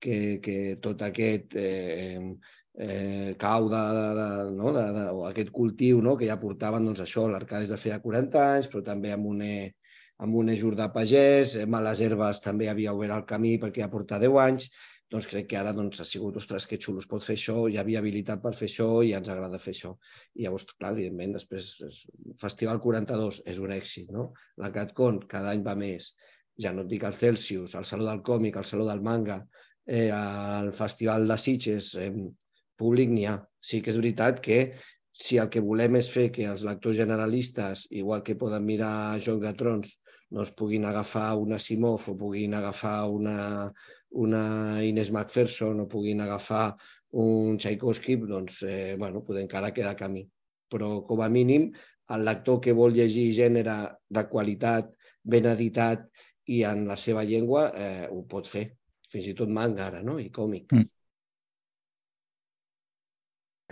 que, que tot aquest eh, eh, cau de, de, de, no? de, de, o aquest cultiu no? que ja portaven doncs, això, l'arcades de feia 40 anys, però també amb un, eh, amb un Jordà Pagès, eh, Males Herbes també havia obert el camí perquè ja porta 10 anys, doncs crec que ara doncs, ha sigut, ostres, que xulos pot fer això, hi havia habilitat per fer això i ens agrada fer això. I llavors, clar, evidentment, després, Festival 42 és un èxit, no? La CatCon cada any va més, ja no et dic el Celsius, el Saló del Còmic, el Saló del Manga, eh, el Festival de Sitges, eh, públic n'hi ha. Sí que és veritat que si el que volem és fer que els lectors generalistes, igual que poden mirar Joc de Trons, no es puguin agafar una Simov o puguin agafar una, una Inés Macpherson o puguin agafar un Tchaikovsky, doncs, eh, bueno, poder encara quedar camí. Però, com a mínim, el lector que vol llegir gènere de qualitat, ben editat i en la seva llengua, eh, ho pot fer. Fins i tot manga ara, no? I còmic. Mm.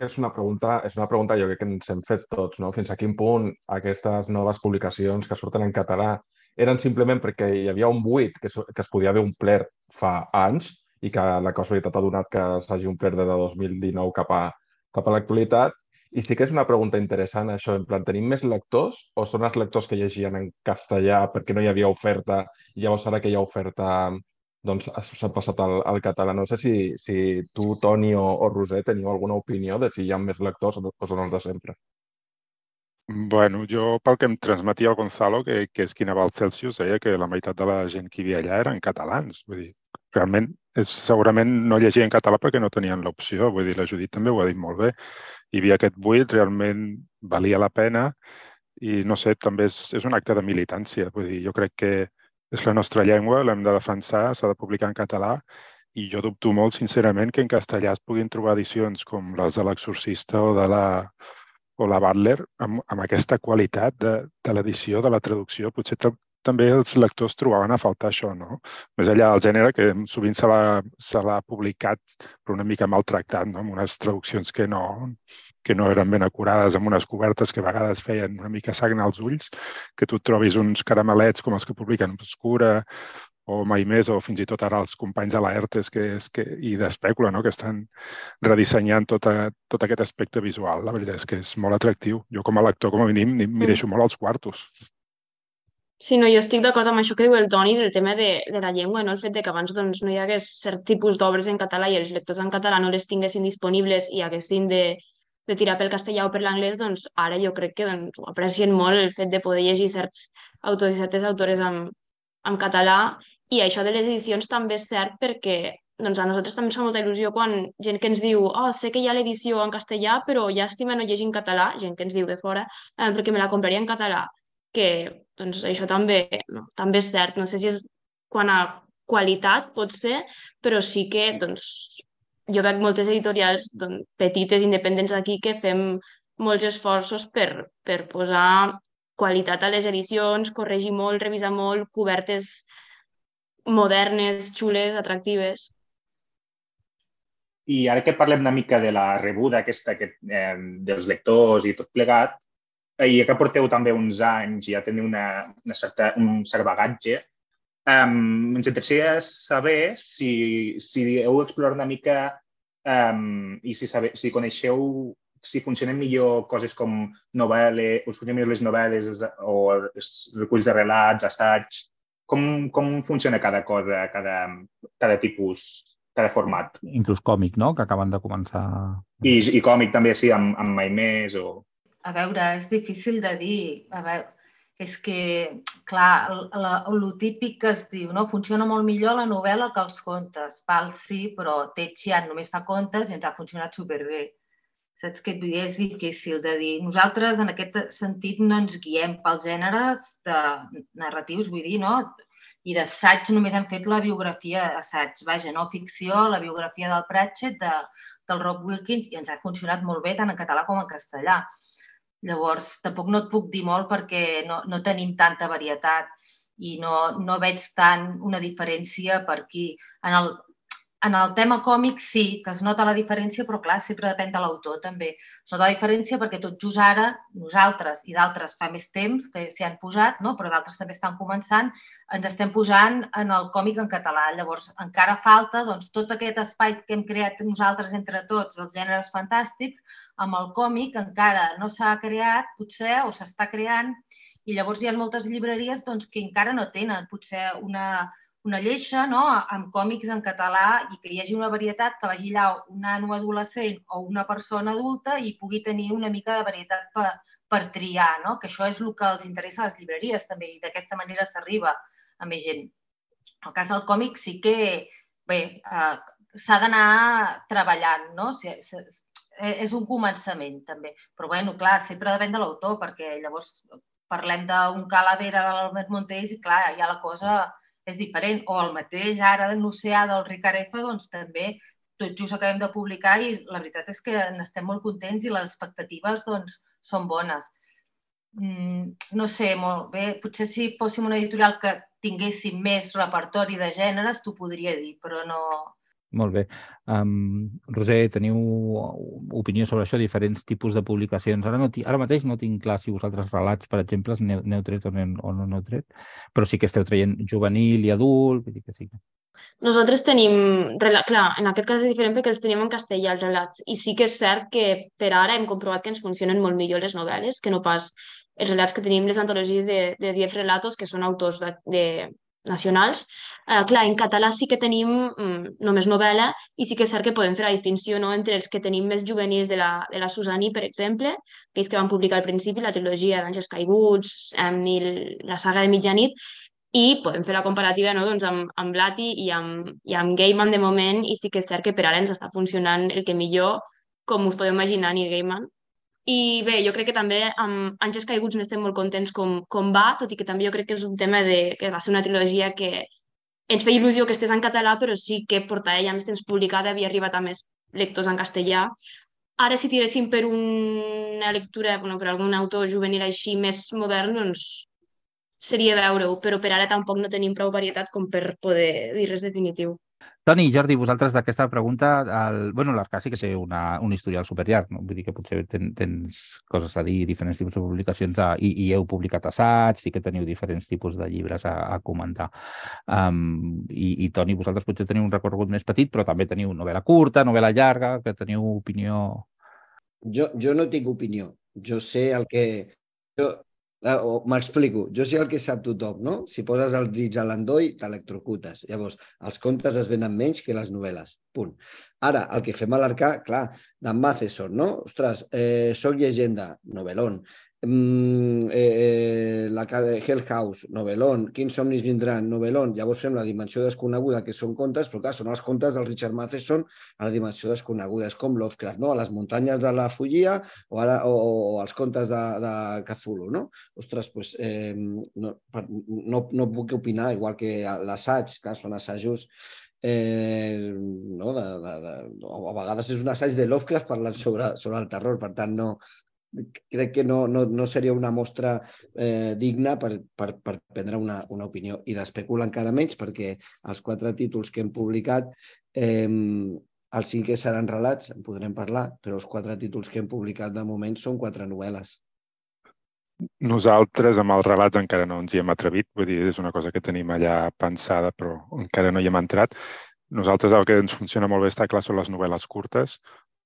És una pregunta, és una pregunta jo crec que ens hem fet tots, no? Fins a quin punt aquestes noves publicacions que surten en català eren simplement perquè hi havia un buit que, que es podia haver omplert fa anys i que la casualitat ha donat que s'hagi omplert de 2019 cap a, cap a l'actualitat. I sí que és una pregunta interessant això, en plan, tenim més lectors o són els lectors que llegien en castellà perquè no hi havia oferta i llavors ara que hi ha oferta doncs s'ha passat al, al català. No sé si, si tu, Toni o, o Roser teniu alguna opinió de si hi ha més lectors o són els de sempre.
Bueno, jo pel que em transmetia el Gonzalo, que, que és qui anava al Celsius, deia que la meitat de la gent que hi havia allà eren catalans. Vull dir, realment és, segurament no llegia en català perquè no tenien l'opció. Vull dir, la Judit també ho ha dit molt bé. Hi havia aquest buit, realment valia la pena i no sé, també és, és un acte de militància. Vull dir, jo crec que és la nostra llengua, l'hem de defensar, s'ha de publicar en català i jo dubto molt, sincerament, que en castellà es puguin trobar edicions com les de l'exorcista o de la o la Butler amb, amb aquesta qualitat de, de l'edició, de la traducció. Potser també els lectors trobaven a faltar això, no? Més enllà del gènere, que sovint se l'ha publicat però una mica maltractat, no? amb unes traduccions que no, que no eren ben acurades, amb unes cobertes que a vegades feien una mica sagna als ulls, que tu trobis uns caramelets com els que publiquen Obscura o mai més, o fins i tot ara els companys de l'ERTES que, és que, i d'Espècula, no? que estan redissenyant tot, a, tot aquest aspecte visual. La veritat és que és molt atractiu. Jo com a lector, com a mínim, m'hi deixo mm. molt als quartos.
Sí, no, jo estic d'acord amb això que diu el Toni del tema de, de la llengua, no? el fet de que abans doncs, no hi hagués cert tipus d'obres en català i els lectors en català no les tinguessin disponibles i haguessin de, de tirar pel castellà o per l'anglès, doncs ara jo crec que doncs, ho aprecien molt el fet de poder llegir certs autors i certes autores en, en català i això de les edicions també és cert perquè doncs a nosaltres també ens fa molta il·lusió quan gent que ens diu oh, sé que hi ha l'edició en castellà però llàstima no llegir en català, gent que ens diu de fora, eh, perquè me la compraria en català, que doncs això també, no, també és cert. No sé si és quan a qualitat pot ser, però sí que doncs, jo veig moltes editorials doncs, petites, independents aquí, que fem molts esforços per, per posar qualitat a les edicions, corregir molt, revisar molt, cobertes modernes, xules, atractives.
I ara que parlem una mica de la rebuda aquesta que, eh, dels lectors i tot plegat, i que porteu també uns anys i ja teniu una, una certa, un cert bagatge, um, ens interessaria saber si, si heu explorat una mica um, i si, sabe, si coneixeu si funcionen millor coses com novel·les, us funcionen millor les novel·les o els reculls de relats, assaigs, com, com funciona cada cosa, cada, cada tipus, cada format?
Inclús còmic, no?, que acaben de començar.
I, i còmic també, sí, amb, amb Mai Més o...
A veure, és difícil de dir. A veure, és que, clar, el, típic que es diu, no? Funciona molt millor la novel·la que els contes. Val, sí, però Tetxian només fa contes i ens ha funcionat superbé. Saps què et vull dir? És difícil de dir. Nosaltres, en aquest sentit, no ens guiem pels gèneres de narratius, vull dir, no? I d'assaig només hem fet la biografia assaig, vaja, no ficció, la biografia del Pratchett, de, del Rob Wilkins, i ens ha funcionat molt bé tant en català com en castellà. Llavors, tampoc no et puc dir molt perquè no, no tenim tanta varietat i no, no veig tant una diferència per aquí. En el, en el tema còmic sí que es nota la diferència, però clar, sempre depèn de l'autor també. Es nota la diferència perquè tot just ara nosaltres i d'altres fa més temps que s'hi han posat, no? però d'altres també estan començant, ens estem posant en el còmic en català. Llavors, encara falta doncs, tot aquest espai que hem creat nosaltres entre tots, els gèneres fantàstics, amb el còmic encara no s'ha creat, potser, o s'està creant, i llavors hi ha moltes llibreries doncs, que encara no tenen potser una, una lleixa no? amb còmics en català i que hi hagi una varietat que vagi allà un nano adolescent o una persona adulta i pugui tenir una mica de varietat per, per triar, no? que això és el que els interessa a les llibreries també i d'aquesta manera s'arriba a més gent. El cas del còmic sí que bé, eh, s'ha d'anar treballant, no? Si, si, és un començament també, però bueno, clar, sempre depèn de l'autor perquè llavors parlem d'un calavera de l'Albert Montés i clar, ja la cosa és diferent. O el mateix ara en l'oceà del Ricard F, doncs també tot just acabem de publicar i la veritat és que n'estem molt contents i les expectatives doncs, són bones. Mm, no sé, molt bé, potser si fóssim una editorial que tinguéssim més repertori de gèneres, t'ho podria dir, però no,
molt bé. Um, Roser, teniu opinió sobre això, diferents tipus de publicacions. Ara, no ara mateix no tinc clar si vosaltres relats, per exemple, n'heu tret o, o no n'heu tret, però sí que esteu traient juvenil i adult, vull dir que sí.
Nosaltres tenim, clar, en aquest cas és diferent perquè els tenim en castellà els relats i sí que és cert que per ara hem comprovat que ens funcionen molt millor les novel·les que no pas els relats que tenim les antologies de, de 10 relatos que són autors de, de, nacionals. Eh, clar, en català sí que tenim mm, només novel·la i sí que és cert que podem fer la distinció no, entre els que tenim més juvenils de la, de la Susani, per exemple, aquells que van publicar al principi la trilogia d'Àngels Caiguts amb i la saga de mitjanit, i podem fer la comparativa no, doncs amb, amb Lati i amb, i amb Gaiman de moment i sí que és cert que per ara ens està funcionant el que millor, com us podeu imaginar, ni Gaiman, i bé, jo crec que també amb Àngels Caiguts n'estem molt contents com, com va, tot i que també jo crec que és un tema de, que va ser una trilogia que ens feia il·lusió que estés en català, però sí que portava ja més temps publicada, havia arribat a més lectors en castellà. Ara, si tiréssim per una lectura, bueno, per algun autor juvenil així més modern, doncs seria veure-ho, però per ara tampoc no tenim prou varietat com per poder dir res definitiu.
Toni i Jordi, vosaltres d'aquesta pregunta, el... bueno, l'Arcà sí que té una, un historial superllarg, no? vull dir que potser ten, tens coses a dir, diferents tipus de publicacions a, i, i heu publicat assaigs, sí que teniu diferents tipus de llibres a, a comentar. Um, i, I Toni, vosaltres potser teniu un recorregut més petit, però també teniu novel·la curta, novel·la llarga, que teniu opinió...
Jo, jo no tinc opinió. Jo sé el que... Jo, m'explico. Jo sé el que sap tothom, no? Si poses els dits a l'endoll, t'electrocutes. Llavors, els contes es venen menys que les novel·les. Punt. Ara, el que fem a l'Arcà, clar, d'en Matheson, no? Ostres, eh, soc llegenda, novel·lón mm, eh, la Hell House, novel·lón, Quins somnis vindran, novel·lón, llavors fem la dimensió desconeguda, que són contes, però clar, són els contes del Richard Matheson a la dimensió desconeguda, és com Lovecraft, no? a les muntanyes de la Fullia o, ara, o, o els contes de, de Cthulhu, no? Ostres, pues, eh, no, no, no puc opinar, igual que l'assaig, que són assajos eh, no, de, de, de, a vegades és un assaig de Lovecraft parlant sobre, sobre el terror, per tant no, crec que no, no, no seria una mostra eh, digna per, per, per prendre una, una opinió. I d'especular encara menys perquè els quatre títols que hem publicat, eh, els cinc que seran relats, en podrem parlar, però els quatre títols que hem publicat de moment són quatre novel·les.
Nosaltres amb els relats encara no ens hi hem atrevit, vull dir, és una cosa que tenim allà pensada però encara no hi hem entrat. Nosaltres el que ens funciona molt bé està clar són les novel·les curtes,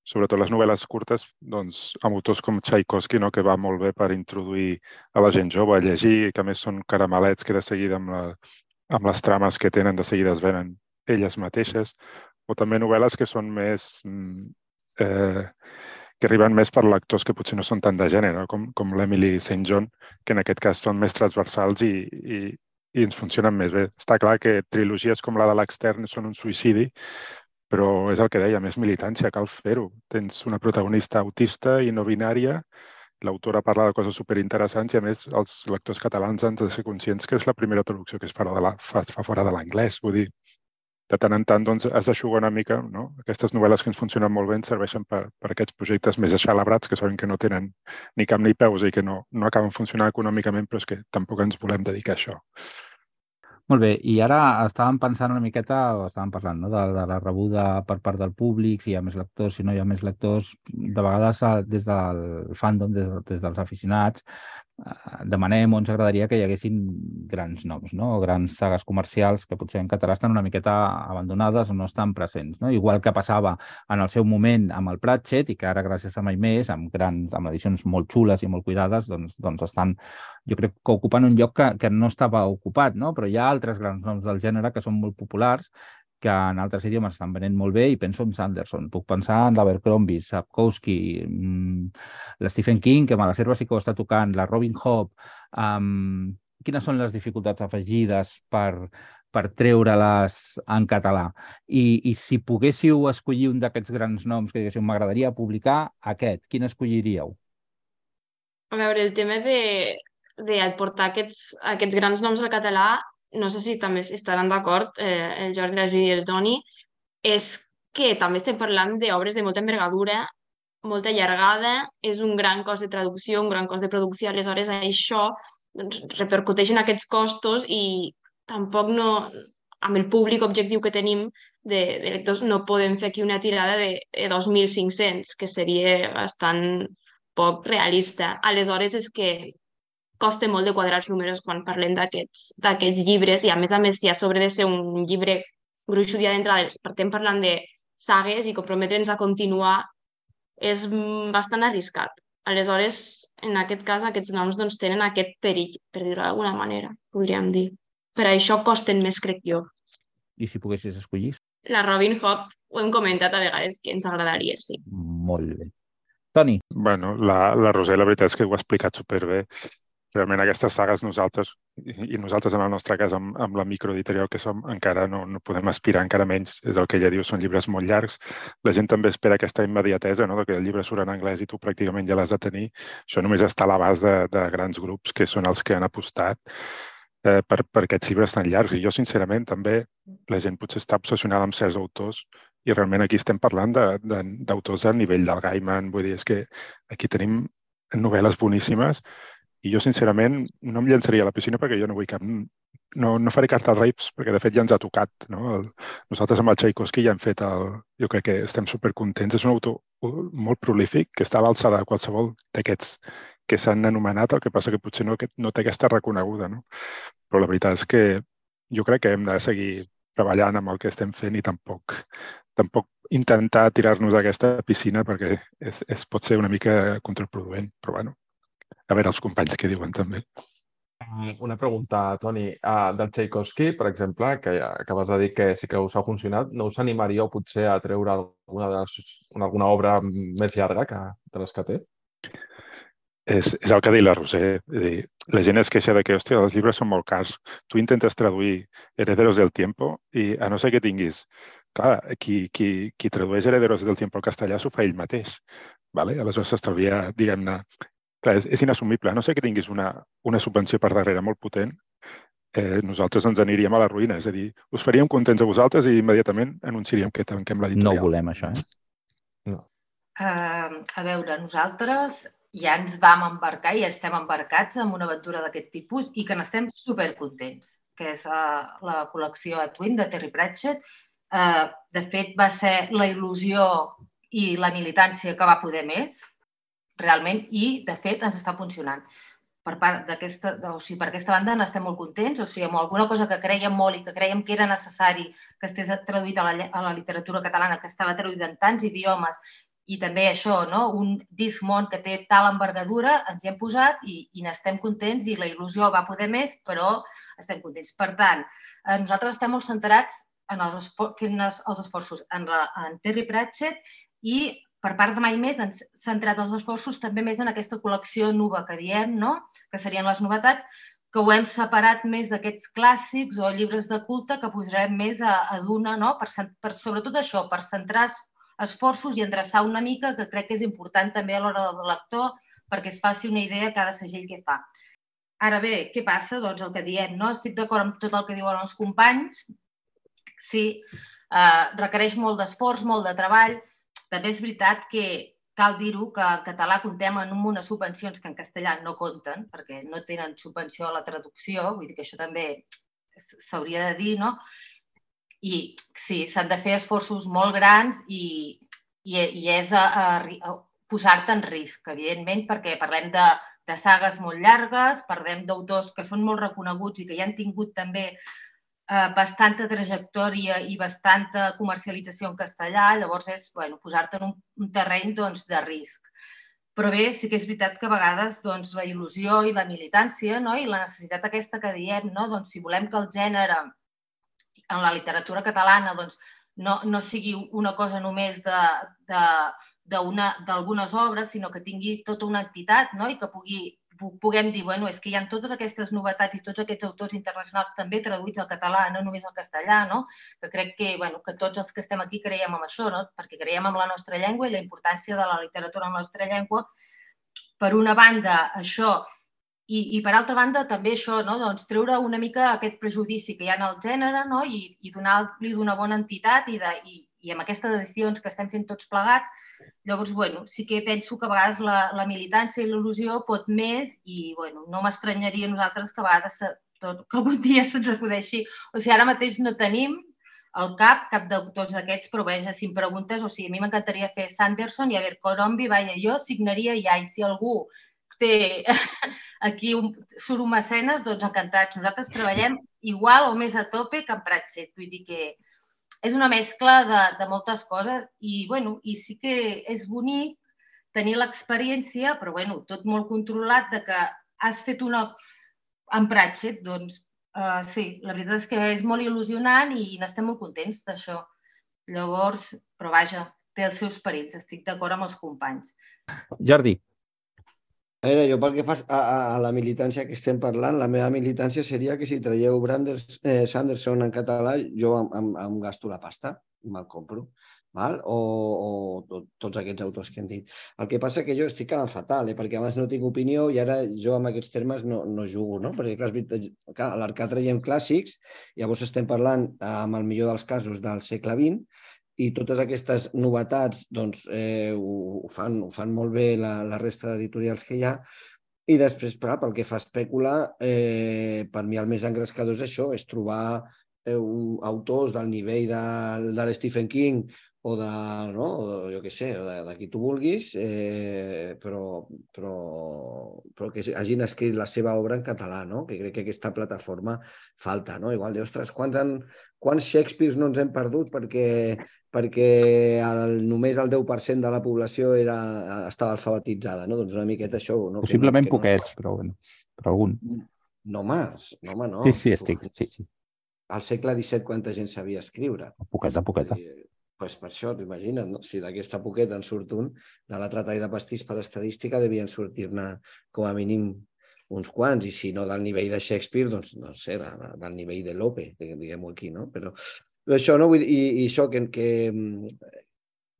sobretot les novel·les curtes, doncs, amb autors com Tchaikovsky, no? que va molt bé per introduir a la gent jove a llegir, que a més són caramelets que de seguida amb, la, amb les trames que tenen de seguida es venen elles mateixes, o també novel·les que són més... Mm, eh, que arriben més per lectors que potser no són tant de gènere, com, com l'Emily St. John, que en aquest cas són més transversals i, i, i ens funcionen més bé. Està clar que trilogies com la de l'extern són un suïcidi, però és el que deia, més militància, cal fer-ho. Tens una protagonista autista i no binària, l'autora parla de coses superinteressants i, a més, els lectors catalans han de ser conscients que és la primera traducció que es fa, de la, fa, fa fora de l'anglès. Vull dir, de tant en tant doncs, has d'aixugar una mica. No? Aquestes novel·les que ens funcionen molt bé serveixen per, per aquests projectes més aixalabrats que saben que no tenen ni cap ni peus i que no, no acaben funcionant econòmicament, però és que tampoc ens volem dedicar a això.
Molt bé, i ara estàvem pensant una miqueta, o estàvem parlant no? de, de la rebuda per part del públic, si hi ha més lectors, si no hi ha més lectors. De vegades eh, des del fandom, des, des dels aficionats, demanem o ens agradaria que hi haguessin grans noms, no? grans sagues comercials que potser en català estan una miqueta abandonades o no estan presents. No? Igual que passava en el seu moment amb el Pratchett i que ara gràcies a Mai Més, amb, grans, amb edicions molt xules i molt cuidades, doncs, doncs estan jo crec que ocupen un lloc que, que no estava ocupat, no? però hi ha altres grans noms del gènere que són molt populars que en altres idiomes estan venent molt bé i penso en Sanderson. Puc pensar en l'Abercrombie, Sapkowski, mmm, l'Stephen King, que a la serva sí que ho està tocant, la Robin Hobb. Um, quines són les dificultats afegides per, per treure-les en català. I, I si poguéssiu escollir un d'aquests grans noms que diguéssiu m'agradaria publicar, aquest, quin escolliríeu?
A veure, el tema de, de portar aquests, aquests grans noms al català, no sé si també estaran d'acord, eh, el Jordi, la Júlia i el Toni, és que també estem parlant d'obres de molta envergadura, molta allargada, és un gran cost de traducció, un gran cost de producció, aleshores això doncs, repercuteix en aquests costos i tampoc no, amb el públic objectiu que tenim de, de lectors no podem fer aquí una tirada de, de 2.500, que seria bastant poc realista. Aleshores és que costa molt de quadrar els números quan parlem d'aquests llibres i a més a més si a sobre de ser un llibre gruixudia d'entrades, estem parlant de sagues i comprometre'ns a continuar és bastant arriscat. Aleshores, en aquest cas, aquests noms doncs, tenen aquest perill, per dir-ho d'alguna manera, podríem dir. Per això costen més, crec jo.
I si poguessis escollir?
La Robin Hood ho hem comentat a vegades que ens agradaria, sí.
Molt bé. Toni.
Bueno, la, la Roser, la veritat és que ho ha explicat superbé. Realment aquestes sagues nosaltres, i nosaltres en el nostre cas amb, amb la microeditorial que som, encara no, no podem aspirar encara menys. És el que ella diu, són llibres molt llargs. La gent també espera aquesta immediatesa, no? que el llibre surt en anglès i tu pràcticament ja l'has de tenir. Això només està a l'abast de, de grans grups que són els que han apostat eh, per, per aquests llibres tan llargs. I jo, sincerament, també la gent potser està obsessionada amb certs autors i realment aquí estem parlant d'autors a nivell del Gaiman. Vull dir, és que aquí tenim novel·les boníssimes i jo, sincerament, no em llançaria a la piscina perquè jo no vull cap... No, no faré carta als Reis perquè, de fet, ja ens ha tocat. No? El, nosaltres amb el Tchaikovsky ja hem fet el... Jo crec que estem supercontents. És un autor molt prolífic que està a l'alçada de qualsevol d'aquests que s'han anomenat, el que passa que potser no, no té aquesta reconeguda. No? Però la veritat és que jo crec que hem de seguir treballant amb el que estem fent i tampoc, tampoc intentar tirar-nos a aquesta piscina perquè és, és, pot ser una mica contraproduent. Però bueno, a veure els companys què diuen també.
Eh, una pregunta, Toni. Uh, del Tchaikovsky, per exemple, que acabes de dir que sí que us ha funcionat, no us animaríeu potser a treure alguna, de les, alguna obra més llarga que, de les que té?
És, és el que ha dit la Roser. Dir, la gent es queixa de que, hòstia, els llibres són molt cars. Tu intentes traduir Herederos del Tiempo i a no ser que tinguis... Clar, qui, qui, qui tradueix Herederos del Tiempo al castellà s'ho fa ell mateix. Vale? Aleshores s'estalvia, diguem-ne, clar, és, és inassumible. No sé que tinguis una, una subvenció per darrere molt potent, eh, nosaltres ens aniríem a la ruïna. És a dir, us faríem contents a vosaltres i immediatament anunciaríem que tanquem l'editorial.
No volem això, eh?
No. Uh, a veure, nosaltres ja ens vam embarcar i estem embarcats en una aventura d'aquest tipus i que n'estem supercontents, que és uh, la col·lecció a Twin de Terry Pratchett. Uh, de fet, va ser la il·lusió i la militància que va poder més, realment, i de fet ens està funcionant. Per part d'aquesta, o sigui, per aquesta banda n'estem molt contents, o sigui, amb alguna cosa que creiem molt i que creiem que era necessari que estés traduït a la, a la literatura catalana, que estava traduït en tants idiomes, i també això, no? un disc món que té tal envergadura, ens hi hem posat i, i n'estem contents i la il·lusió va poder més, però estem contents. Per tant, eh, nosaltres estem molt centrats en els, fent els esforços en, la, en Terry Pratchett i per part de Mai Més ens centrat els esforços també més en aquesta col·lecció nova que diem, no? que serien les novetats, que ho hem separat més d'aquests clàssics o llibres de culte que posarem més a, a d'una, no? per, per, sobretot això, per centrar esforços i endreçar una mica, que crec que és important també a l'hora del lector perquè es faci una idea cada segell que fa. Ara bé, què passa? Doncs el que diem, no? Estic d'acord amb tot el que diuen els companys. Sí, eh, requereix molt d'esforç, molt de treball, també és veritat que cal dir-ho que en català comptem amb unes subvencions que en castellà no compten, perquè no tenen subvenció a la traducció, vull dir que això també s'hauria de dir, no? I sí, s'han de fer esforços molt grans i, i, i és posar-te en risc, evidentment, perquè parlem de, de sagues molt llargues, parlem d'autors que són molt reconeguts i que ja han tingut també eh, bastanta trajectòria i bastanta comercialització en castellà, llavors és bueno, posar-te en un, un terreny doncs, de risc. Però bé, sí que és veritat que a vegades doncs, la il·lusió i la militància no? i la necessitat aquesta que diem, no? doncs, si volem que el gènere en la literatura catalana doncs, no, no sigui una cosa només de, de, d'algunes obres, sinó que tingui tota una entitat no? i que pugui puguem dir, bueno, és que hi ha totes aquestes novetats i tots aquests autors internacionals també traduïts al català, no només al castellà, no? que crec que, bueno, que tots els que estem aquí creiem en això, no? perquè creiem en la nostra llengua i la importància de la literatura en la nostra llengua. Per una banda, això, i, i per altra banda, també això, no? doncs, treure una mica aquest prejudici que hi ha en el gènere no? i, i donar-li d'una bona entitat i, de, i, i amb aquestes decisions que estem fent tots plegats, llavors, bueno, sí que penso que a vegades la, la militància i l'il·lusió pot més i, bueno, no m'estranyaria a nosaltres que a vegades se, tot, que algun dia se'ns acudeixi. O sigui, ara mateix no tenim al cap cap d'autors d'aquests, però veja, si em preguntes, o sigui, a mi m'encantaria fer Sanderson i a veure, Colombi, vaja, jo signaria ja, i si algú té aquí un, surt un mecenes, doncs encantats. Nosaltres treballem igual o més a tope que en Pratchett. Vull dir que és una mescla de, de moltes coses i, bueno, i sí que és bonic tenir l'experiència, però bueno, tot molt controlat, de que has fet una... En Pratchett, doncs, uh, sí, la veritat és que és molt il·lusionant i n'estem molt contents d'això. Llavors, però vaja, té els seus perills, estic d'acord amb els companys.
Jordi.
A veure, jo pel que fa a, a, a la militància que estem parlant, la meva militància seria que si traieu Branders, eh, Sanderson en català, jo em, em, em gasto la pasta i me'l compro. Val? O, o tot, tots aquests autors que hem dit. El que passa que jo estic quedant fatal, eh? perquè abans no tinc opinió i ara jo amb aquests termes no, no jugo, no? perquè clar, clar a l'Arcà traiem clàssics, llavors estem parlant, amb el millor dels casos, del segle XX, i totes aquestes novetats doncs, eh, ho, ho, fan, ho fan molt bé la, la resta d'editorials que hi ha i després, clar, pel que fa a especula, eh, per mi el més engrescador és això, és trobar eh, un, autors del nivell de, de Stephen King o de, no, o de, jo què sé, de, de qui tu vulguis, eh, però, però, però que hagin escrit la seva obra en català, no? que crec que aquesta plataforma falta. No? Igual de, ostres, quants, han, quants Shakespeares no ens hem perdut perquè perquè el, només el 10% de la població era, estava alfabetitzada, no? Doncs una miqueta això... No?
Possiblement
que no,
que poquets, no... però, bueno, però algun.
No, home, no, home, no.
Sí, sí, estic, sí, sí.
Al segle XVII quanta gent sabia escriure?
Poqueta, poqueta.
Doncs pues per això, t'imagina't, no? si d'aquesta poqueta en surt un, de la trata i de pastís per estadística devien sortir-ne com a mínim uns quants, i si no del nivell de Shakespeare, doncs no sé, del nivell de Lope, diguem-ho aquí, no? Però, això, no? I, i això, que, que,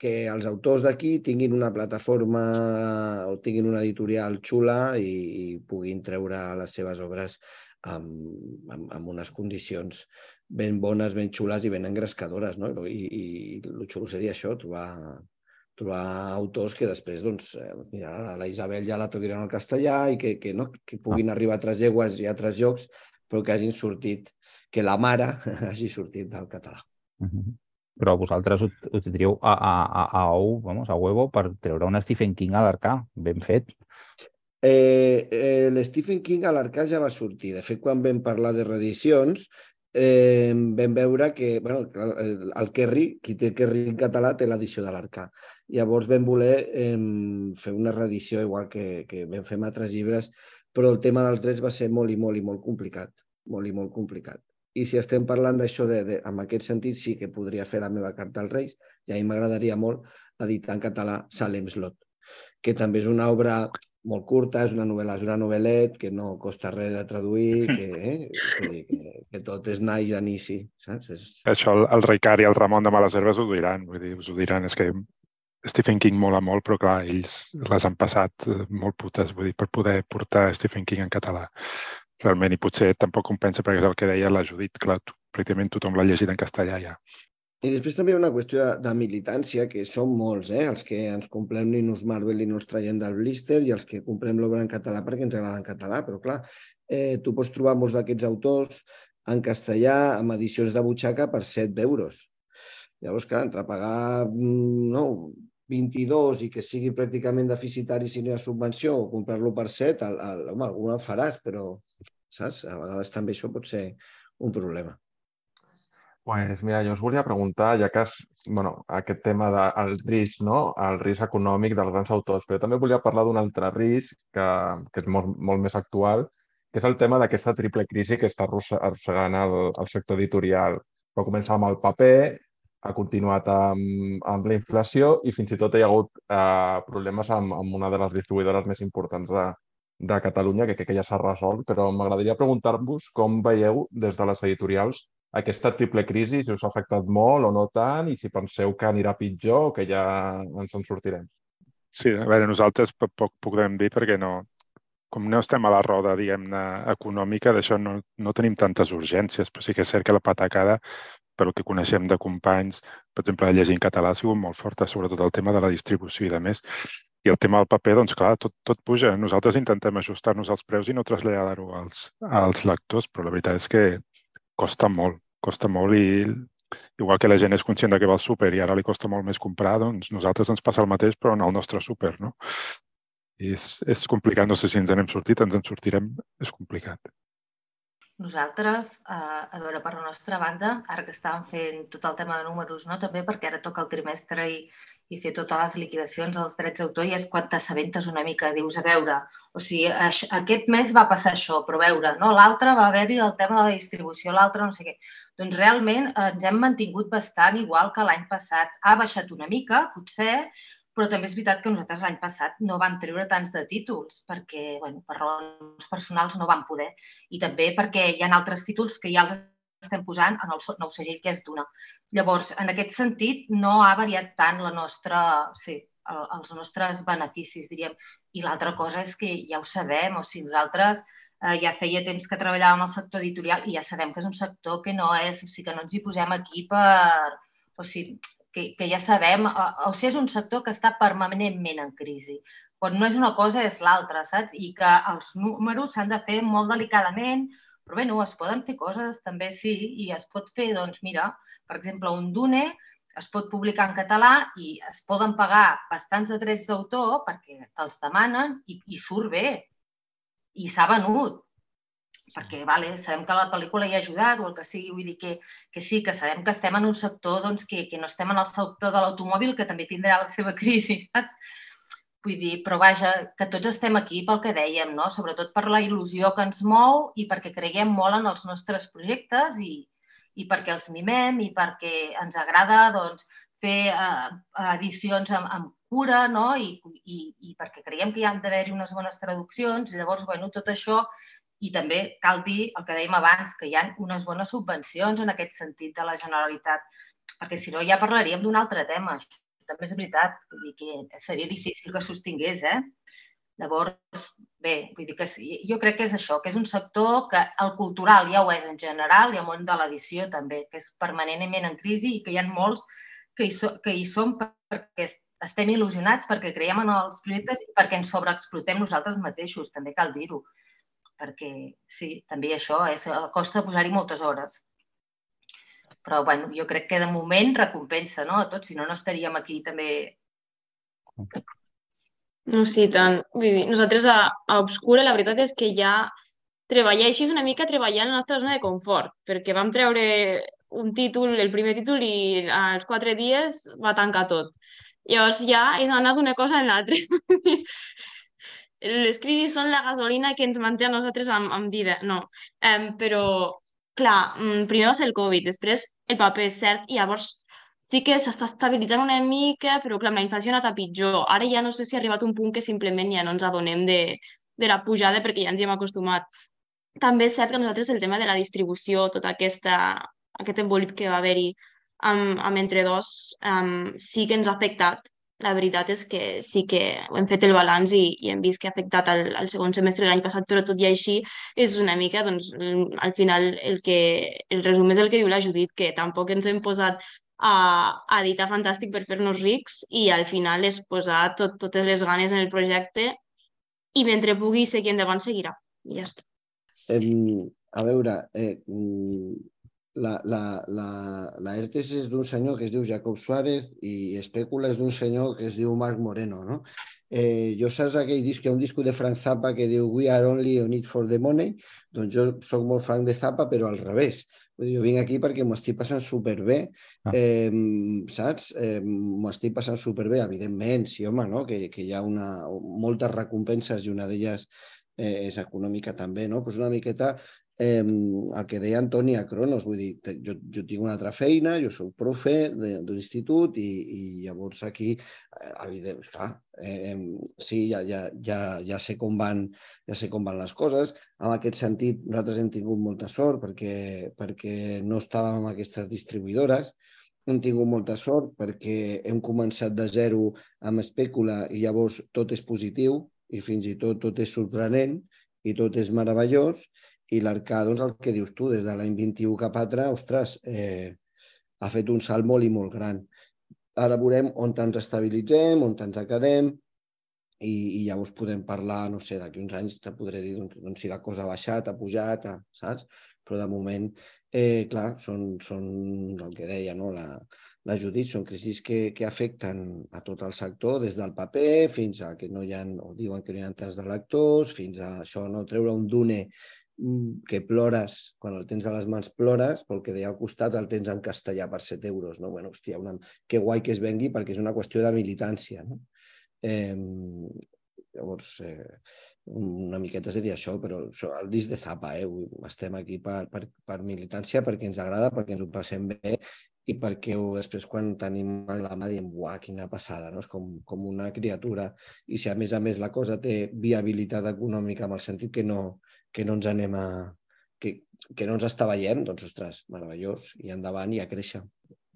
que els autors d'aquí tinguin una plataforma o tinguin una editorial xula i, i puguin treure les seves obres amb, amb, amb unes condicions ben bones, ben xules i ben engrescadores, no? I, i el xulo seria això, trobar, trobar autors que després, doncs, eh, mira, la Isabel ja la traduiran al castellà i que, que, no, que puguin arribar a altres llengües i a altres llocs, però que hagin sortit que la mare hagi sortit del català.
Uh -huh. Però vosaltres ho, ho tindríeu a, a, a, a, ou, vamos, a huevo per treure un Stephen King a l'Arcà, ben fet.
Eh, eh, L'Stephen King a l'Arcà ja va sortir. De fet, quan vam parlar de reedicions, eh, vam veure que bueno, el, el Kerry, qui té Kerry en català, té l'edició de l'Arcà. Llavors vam voler eh, fer una reedició igual que, que vam fer amb altres llibres, però el tema dels drets va ser molt i molt i molt complicat. Molt i molt complicat. I si estem parlant d'això, de, en aquest sentit, sí que podria fer la meva carta als Reis, i a mi m'agradaria molt editar en català Salem Slot, que també és una obra molt curta, és una novel·la, és una novel·let que no costa res de traduir, que, eh, que, que, que tot és naix d'anici, saps? És...
Això el, el Ricard i el Ramon de Males Herbes ho diran, vull dir, us ho diran, és que Stephen King mola molt, però clar, ells les han passat eh, molt putes, vull dir, per poder portar Stephen King en català realment, i potser tampoc compensa perquè és el que deia la Judit, clar, pràcticament tothom l'ha llegit en castellà ja.
I després també hi ha una qüestió de, de militància, que són molts, eh? els que ens comprem Linus Marvel i no els traiem del blister i els que comprem l'obra en català perquè ens agrada en català, però clar, eh, tu pots trobar molts d'aquests autors en castellà amb edicions de butxaca per 7 euros. Llavors, clar, entre pagar mm, no, 22 i que sigui pràcticament deficitari si no hi ha subvenció o comprar-lo per 7, el, el, home, alguna faràs, però saps? A vegades també això pot ser un problema.
Pues mira, jo us volia preguntar, ja que és, bueno, aquest tema del risc, no? el risc econòmic dels grans autors, però també volia parlar d'un altre risc que, que és molt, molt més actual, que és el tema d'aquesta triple crisi que està arrossegant el, el sector editorial. Va començar amb el paper, ha continuat amb, amb la inflació i fins i tot hi ha hagut eh, problemes amb, amb una de les distribuïdores més importants de, de Catalunya, que crec que ja s'ha resolt, però m'agradaria preguntar-vos com veieu des de les editorials aquesta triple crisi, si us ha afectat molt o no tant, i si penseu que anirà pitjor o que ja ens en sortirem.
Sí, a veure, nosaltres poc, podem dir perquè no, com no estem a la roda, diguem-ne, econòmica, d'això no, no tenim tantes urgències, però sí que és cert que la patacada, pel que coneixem de companys, per exemple, de llegir en català ha sigut molt forta, sobretot el tema de la distribució i de més. I el tema del paper, doncs clar, tot, tot puja. Nosaltres intentem ajustar-nos als preus i no traslladar-ho als, als lectors, però la veritat és que costa molt, costa molt i igual que la gent és conscient de que va al súper i ara li costa molt més comprar, doncs nosaltres ens passa el mateix, però en el nostre súper, no? És, és complicat, no sé si ens n'hem sortit, ens en sortirem, és complicat.
Nosaltres, eh, a veure, per la nostra banda, ara que estàvem fent tot el tema de números, no? també perquè ara toca el trimestre i, i fer totes les liquidacions dels drets d'autor i és quan t'assabentes una mica, dius, a veure, o sigui, això, aquest mes va passar això, però a veure, no? l'altre va haver-hi el tema de la distribució, l'altre no sé què. Doncs realment eh, ens hem mantingut bastant igual que l'any passat. Ha baixat una mica, potser, però també és veritat que nosaltres l'any passat no vam treure tants de títols perquè, bueno, per raons personals no vam poder. I també perquè hi ha altres títols que ja els estem posant en el nou segell que és d'una. Llavors, en aquest sentit, no ha variat tant la nostra, sí, el, els nostres beneficis, diríem. I l'altra cosa és que ja ho sabem, o sigui, nosaltres eh, ja feia temps que treballàvem al sector editorial i ja sabem que és un sector que no és, o sigui, que no ens hi posem aquí per... O sigui, que, que ja sabem, o, o sigui, és un sector que està permanentment en crisi. Quan no és una cosa és l'altra, saps? I que els números s'han de fer molt delicadament, però bé, no, es poden fer coses també, sí, i es pot fer, doncs mira, per exemple, un Dune es pot publicar en català i es poden pagar bastants de drets d'autor perquè te'ls demanen i, i surt bé. I s'ha venut perquè vale, sabem que la pel·lícula hi ha ajudat o el que sigui, vull dir que, que sí, que sabem que estem en un sector doncs, que, que no estem en el sector de l'automòbil, que també tindrà la seva crisi, saps? Vull dir, però vaja, que tots estem aquí pel que dèiem, no? sobretot per la il·lusió que ens mou i perquè creiem molt en els nostres projectes i, i perquè els mimem i perquè ens agrada doncs, fer eh, edicions amb, amb cura no? I, i, i perquè creiem que hi han d'haver-hi unes bones traduccions i llavors, bueno, tot això i també cal dir el que dèiem abans, que hi ha unes bones subvencions en aquest sentit de la Generalitat, perquè si no ja parlaríem d'un altre tema. Això també és veritat, vull dir que seria difícil que sostingués, eh? Llavors, bé, vull dir que jo crec que és això, que és un sector que el cultural ja ho és en general i el món de l'edició també, que és permanentment en crisi i que hi ha molts que hi, so, que hi som perquè estem il·lusionats, perquè creiem en els projectes i perquè ens sobreexplotem nosaltres mateixos, també cal dir-ho perquè sí, també això és, costa posar-hi moltes hores. Però bueno, jo crec que de moment recompensa no? a tots, si no, no estaríem aquí també.
No, sí, tant. Vull dir, nosaltres a, a Obscura la veritat és que ja treballar així una mica treballar en la nostra zona de confort, perquè vam treure un títol, el primer títol, i als quatre dies va tancar tot. Llavors ja és anar d'una cosa en l'altra. Les crisis són la gasolina que ens manté a nosaltres amb, amb vida, no. Um, però, clar, mm, primer va ser el Covid, després el paper, és cert, i llavors sí que s'està estabilitzant una mica, però clar, la inflació ha anat a pitjor. Ara ja no sé si ha arribat un punt que simplement ja no ens adonem de, de la pujada perquè ja ens hi hem acostumat. També és cert que nosaltres el tema de la distribució, tota aquesta, aquest embolip que va haver-hi amb, amb entre dos, um, sí que ens ha afectat la veritat és que sí que hem fet el balanç i, i hem vist que ha afectat el, el segon semestre de l'any passat, però tot i així és una mica, doncs, al final el que el resum és el que diu la Judit, que tampoc ens hem posat a, a editar fantàstic per fer-nos rics i al final és posar tot, totes les ganes en el projecte i mentre pugui seguir endavant seguirà. I ja està.
Eh, a veure, eh, la, la, la, la ERTES és d'un senyor que es diu Jacob Suárez i Espècula és d'un senyor que es diu Marc Moreno, no? Eh, jo saps aquell disc, ha un disc de Frank Zappa que diu We are only on it for the money? Doncs jo sóc molt fan de Zappa, però al revés. Jo vinc aquí perquè m'ho estic passant superbé, ah. eh, saps? Eh, m'ho estic passant superbé, evidentment, sí, home, no? que, que hi ha una, moltes recompenses i una d'elles eh, és econòmica també, no? Pues una miqueta eh, el que deia Antoni a Cronos, vull dir, jo, jo tinc una altra feina, jo sóc profe d'un institut i, i llavors aquí, eh, evident, clar, eh, sí, ja, ja, ja, ja, sé com van, ja sé com van les coses. En aquest sentit, nosaltres hem tingut molta sort perquè, perquè no estàvem amb aquestes distribuïdores, hem tingut molta sort perquè hem començat de zero amb espècula i llavors tot és positiu i fins i tot tot és sorprenent i tot és meravellós i l'Arcà, doncs el que dius tu, des de l'any 21 cap a ostres, eh, ha fet un salt molt i molt gran. Ara veurem on ens estabilitzem, on ens academ, i, i llavors podem parlar, no sé, d'aquí uns anys te podré dir doncs, doncs, si la cosa ha baixat, ha pujat, ha, saps? Però de moment, eh, clar, són, són el que deia, no? La, la Judit, són crisis que, que afecten a tot el sector, des del paper fins a que no hi ha, o diuen que no hi ha tants de lectors, fins a això, no treure un dune que plores, quan el tens a les mans plores, pel que deia al costat el tens en castellà per 7 euros. No? Bueno, hòstia, una... que guai que es vengui perquè és una qüestió de militància. No? Eh, llavors, eh, una miqueta seria això, però això, el disc de Zapa, eh? estem aquí per, per, per militància, perquè ens agrada, perquè ens ho passem bé i perquè ho, després quan tenim en la mà diem, uah, quina passada, no? és com, com una criatura. I si a més a més la cosa té viabilitat econòmica en el sentit que no, que no ens anem a... que, que no ens està veient, doncs, ostres, meravellós, i endavant i a créixer.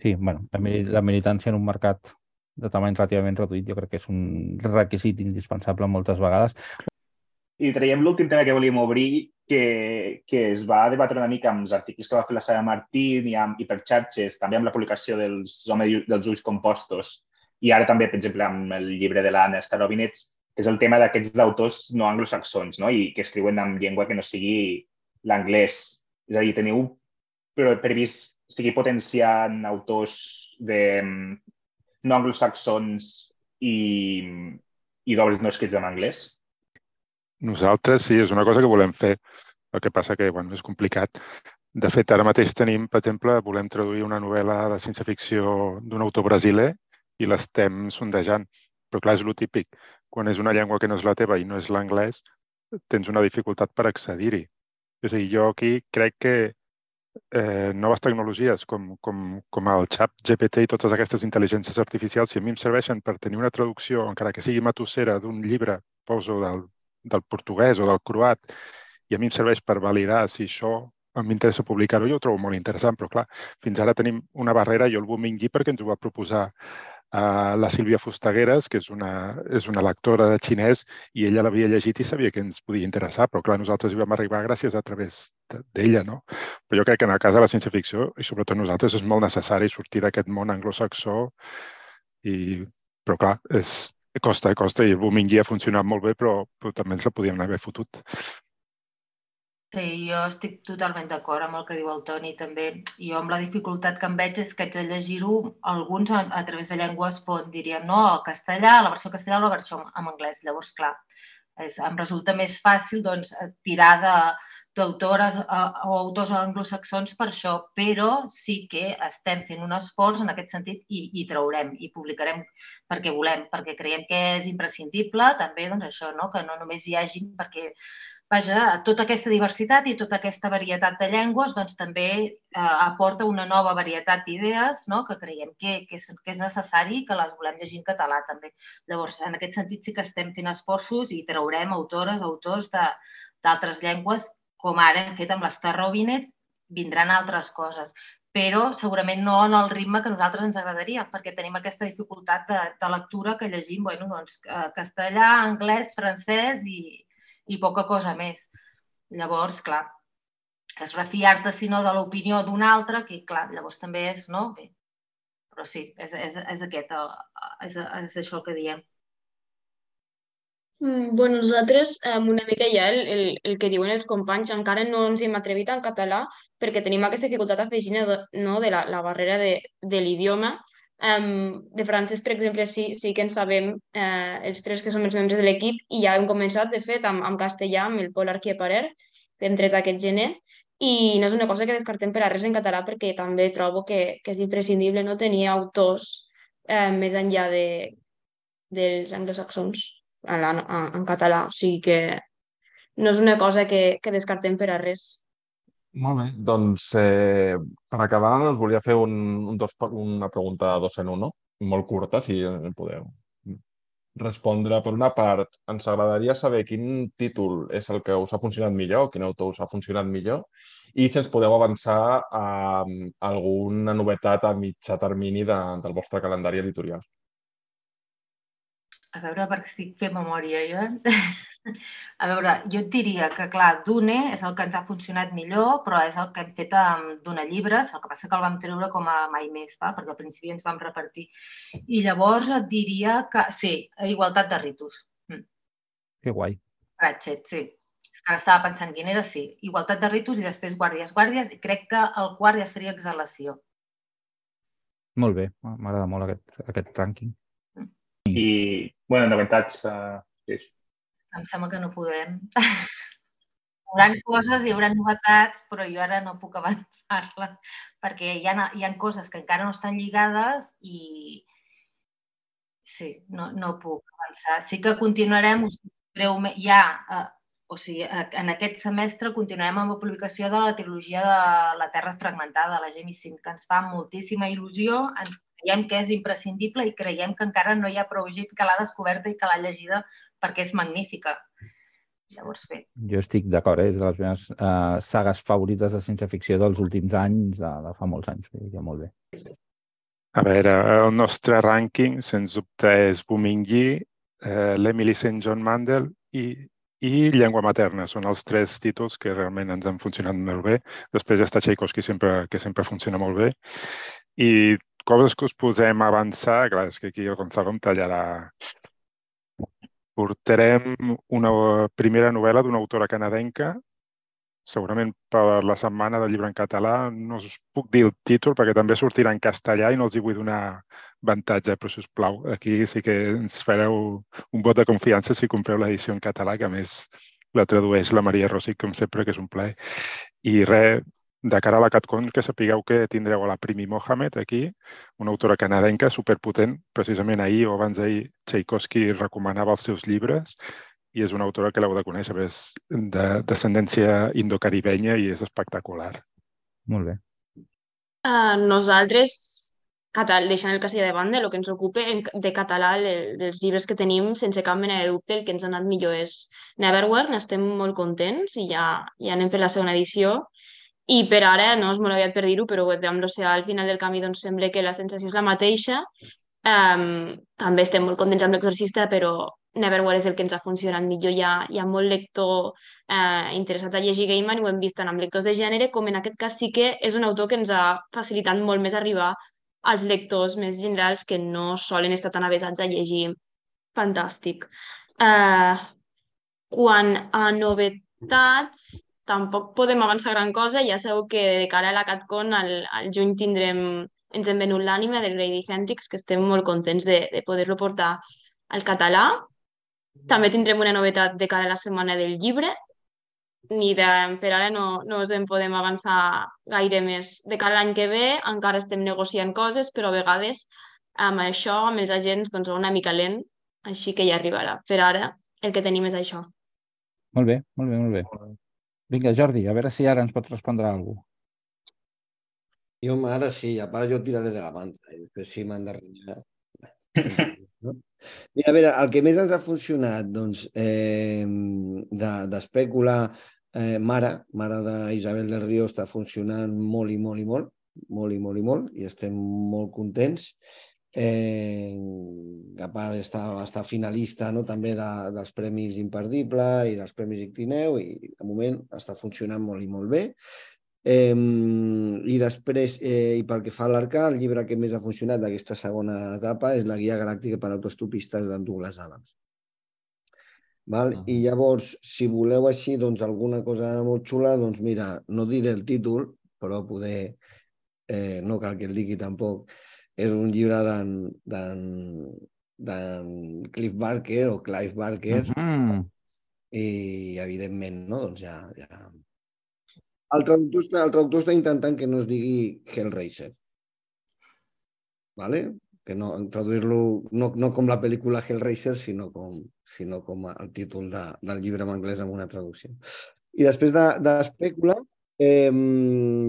Sí, bueno, la, la militància en un mercat de tamany relativament reduït jo crec que és un requisit indispensable moltes vegades.
I traiem l'últim tema que volíem obrir, que, que es va debatre una mica amb els articles que va fer la Sara Martín i, amb, i per xarxes, també amb la publicació dels Homes dels Ulls Compostos i ara també, per exemple, amb el llibre de l'Anna Starobinets, que és el tema d'aquests autors no anglosaxons no? i que escriuen en llengua que no sigui l'anglès. És a dir, teniu previst seguir potenciant autors de no anglosaxons i, i d'obres no escrits en anglès?
Nosaltres sí, és una cosa que volem fer. El que passa que bueno, és complicat. De fet, ara mateix tenim, per exemple, volem traduir una novel·la de ciència-ficció d'un autor brasiler i l'estem sondejant. Però clar, és lo típic. Quan és una llengua que no és la teva i no és l'anglès, tens una dificultat per accedir-hi. És a dir, jo aquí crec que eh, noves tecnologies com, com, com el xap GPT i totes aquestes intel·ligències artificials, si a mi em serveixen per tenir una traducció, encara que sigui matossera, d'un llibre, poso del del portuguès o del croat i a mi em serveix per validar si això m'interessa publicar-ho, jo ho trobo molt interessant, però clar, fins ara tenim una barrera, jo el Bumingui perquè ens ho va proposar uh, la Sílvia Fustagueres, que és una, és una lectora de xinès, i ella l'havia llegit i sabia que ens podia interessar, però clar, nosaltres hi vam arribar gràcies a través d'ella, no? Però jo crec que en el cas de la ciència-ficció, i sobretot nosaltres, és molt necessari sortir d'aquest món anglosaxó i però clar, és, Costa, costa, i el Booming ha funcionat molt bé, però, però també ens la podíem haver fotut.
Sí, jo estic totalment d'acord amb el que diu el Toni també. Jo amb la dificultat que em veig és que haig de llegir-ho alguns a, a través de llengües, pot, diríem, no, el castellà, la versió castellà o la versió en anglès. Llavors, clar, és, em resulta més fàcil doncs, tirar de, d'autores o autors anglosaxons per això, però sí que estem fent un esforç en aquest sentit i, i traurem i publicarem perquè volem, perquè creiem que és imprescindible també doncs, això, no? que no només hi hagin, perquè vaja, tota aquesta diversitat i tota aquesta varietat de llengües doncs, també eh, aporta una nova varietat d'idees no? que creiem que, que, és, que és necessari que les volem llegir en català també. Llavors, en aquest sentit sí que estem fent esforços i traurem autores, autors d'altres llengües com ara hem fet amb les Tarrobinets, vindran altres coses, però segurament no en el ritme que nosaltres ens agradaria, perquè tenim aquesta dificultat de, de lectura que llegim bueno, doncs, eh, castellà, anglès, francès i, i poca cosa més. Llavors, clar, és refiar-te, si no, de l'opinió d'un altre, que, clar, llavors també és, no? Bé, però sí, és, és, és aquest, eh, és, és això el que diem.
Mm, bueno, nosaltres eh, una mica ja el, el, el que diuen els companys, encara no ens hem atrevit en català perquè tenim aquesta dificultat afegida no, de la, la barrera de, de l'idioma. Um, de francès, per exemple, sí, sí que en sabem eh, els tres que som els membres de l'equip i ja hem començat, de fet, amb, amb castellà, amb el Pol Arquiaparer, que hem tret aquest gener, i no és una cosa que descartem per a res en català perquè també trobo que, que és imprescindible no tenir autors eh, més enllà de, dels anglosaxons en, la, en, en català. O sigui que no és una cosa que, que descartem per a res.
Molt bé, doncs eh, per acabar us volia fer un, un dos, una pregunta dos en uno, molt curta, si podeu respondre. Per una part, ens agradaria saber quin títol és el que us ha funcionat millor, quin autor us ha funcionat millor, i si ens podeu avançar a, a alguna novetat a mitjà termini de, del vostre calendari editorial.
A veure, perquè estic fent memòria, jo. eh? A veure, jo et diria que, clar, Dune és el que ens ha funcionat millor, però és el que hem fet amb Dune Llibres, el que passa que el vam treure com a mai més, va? perquè al principi ens vam repartir. I llavors et diria que, sí, igualtat de ritus. Mm.
Que guai.
Ratchet, sí. És que ara estava pensant quin era, sí. Igualtat de ritus i després guàrdies, guàrdies. I crec que el quart ja seria exhalació.
Molt bé, m'agrada molt aquest, aquest rànquing.
I, bueno, novetats... Uh, sí.
Em sembla que no podem. Hi haurà coses, hi haurà novetats, però jo ara no puc avançar-les perquè hi ha, hi ha coses que encara no estan lligades i sí, no, no puc avançar. Sí que continuarem, breument, ja, eh, o sigui, en aquest semestre continuarem amb la publicació de la trilogia de La Terra Fragmentada, la Gemini 5, que ens fa moltíssima il·lusió, ens creiem que és imprescindible i creiem que encara no hi ha prou gent que l'ha descoberta i que l'ha llegida perquè és magnífica. Llavors, bé.
Jo estic d'acord, eh? és de les meves uh, sagues favorites de ciència-ficció dels últims anys, de, de fa molts anys. Vull dir que molt bé.
A veure, el nostre rànquing, sens dubte, és Bumingui, eh, l'Emily St. John Mandel i, i Llengua Materna. Són els tres títols que realment ens han funcionat molt bé. Després està Tchaikovsky, sempre, que sempre funciona molt bé. I coses que us posem a avançar, clar, és que aquí el Gonzalo em tallarà. Portarem una primera novel·la d'una autora canadenca, segurament per la setmana del llibre en català. No us puc dir el títol perquè també sortirà en castellà i no els hi vull donar avantatge, però si us plau, aquí sí que ens fareu un vot de confiança si compreu l'edició en català, que a més la tradueix la Maria Rossi, com sempre, que és un plaer. I res, de cara a la CatCon, que sapigueu que tindreu a la Primi Mohamed aquí, una autora canadenca superpotent. Precisament ahir o abans d'ahir Tchaikovsky recomanava els seus llibres i és una autora que l'heu de conèixer, és de descendència indocaribenya i és espectacular.
Molt bé.
Uh, nosaltres, català, deixant el castellà de banda, el que ens ocupa de català, el, dels llibres que tenim, sense cap mena de dubte, el que ens ha anat millor és Neverwhere, n'estem molt contents i ja, ja anem per la segona edició i per ara, no és molt aviat per dir-ho, però amb l'oceà al final del camí doncs, sembla que la sensació és la mateixa. Um, també estem molt contents amb l'exorcista, però Neverwhere és el que ens ha funcionat millor. Hi ha, hi ha molt lector eh, interessat a llegir Gaiman i ho hem vist tant amb lectors de gènere com en aquest cas sí que és un autor que ens ha facilitat molt més arribar als lectors més generals que no solen estar tan avesats a llegir fantàstic. Eh, quan a novetats, tampoc podem avançar gran cosa. Ja sabeu que de cara a la CatCon al, al juny tindrem, ens hem venut l'ànima de Grady Hendrix, que estem molt contents de, de poder-lo portar al català. També tindrem una novetat de cara a la setmana del llibre, ni de, per ara no, no us en podem avançar gaire més. De cara a l'any que ve encara estem negociant coses, però a vegades amb això, amb els agents, doncs una mica lent, així que ja arribarà. Per ara el que tenim és això.
Molt bé, molt bé, molt bé. Vinga, Jordi, a veure si ara ens pot respondre alguna cosa.
Jo ara sí, a part jo tiraré de la manta i després sí m'han de renyar. No? Mira, a veure, el que més ens ha funcionat, doncs, eh, d'espècula de, eh, Mare, Mare d'Isabel del Río, està funcionant molt i molt i molt, molt i molt i molt, i estem molt contents eh, a part està, està finalista no? també de, dels Premis Imperdible i dels Premis Ictineu i de moment està funcionant molt i molt bé. Eh, I després, eh, i pel que fa a l'Arca, el llibre que més ha funcionat d'aquesta segona etapa és la Guia Galàctica per Autostopistes d'en Douglas Adams. Val? Uh -huh. I llavors, si voleu així doncs, alguna cosa molt xula, doncs mira, no diré el títol, però poder, eh, no cal que el digui tampoc, és un llibre d'en Cliff Barker o Clive Barker uh -huh. i evidentment no? doncs ja, ja... El traductor, està, el traductor està intentant que no es digui Hellraiser ¿vale? que no, traduir-lo no, no com la pel·lícula Hellraiser, sinó com, sinó com el títol de, del llibre en anglès amb una traducció. I després d'Espècula, de, Eh,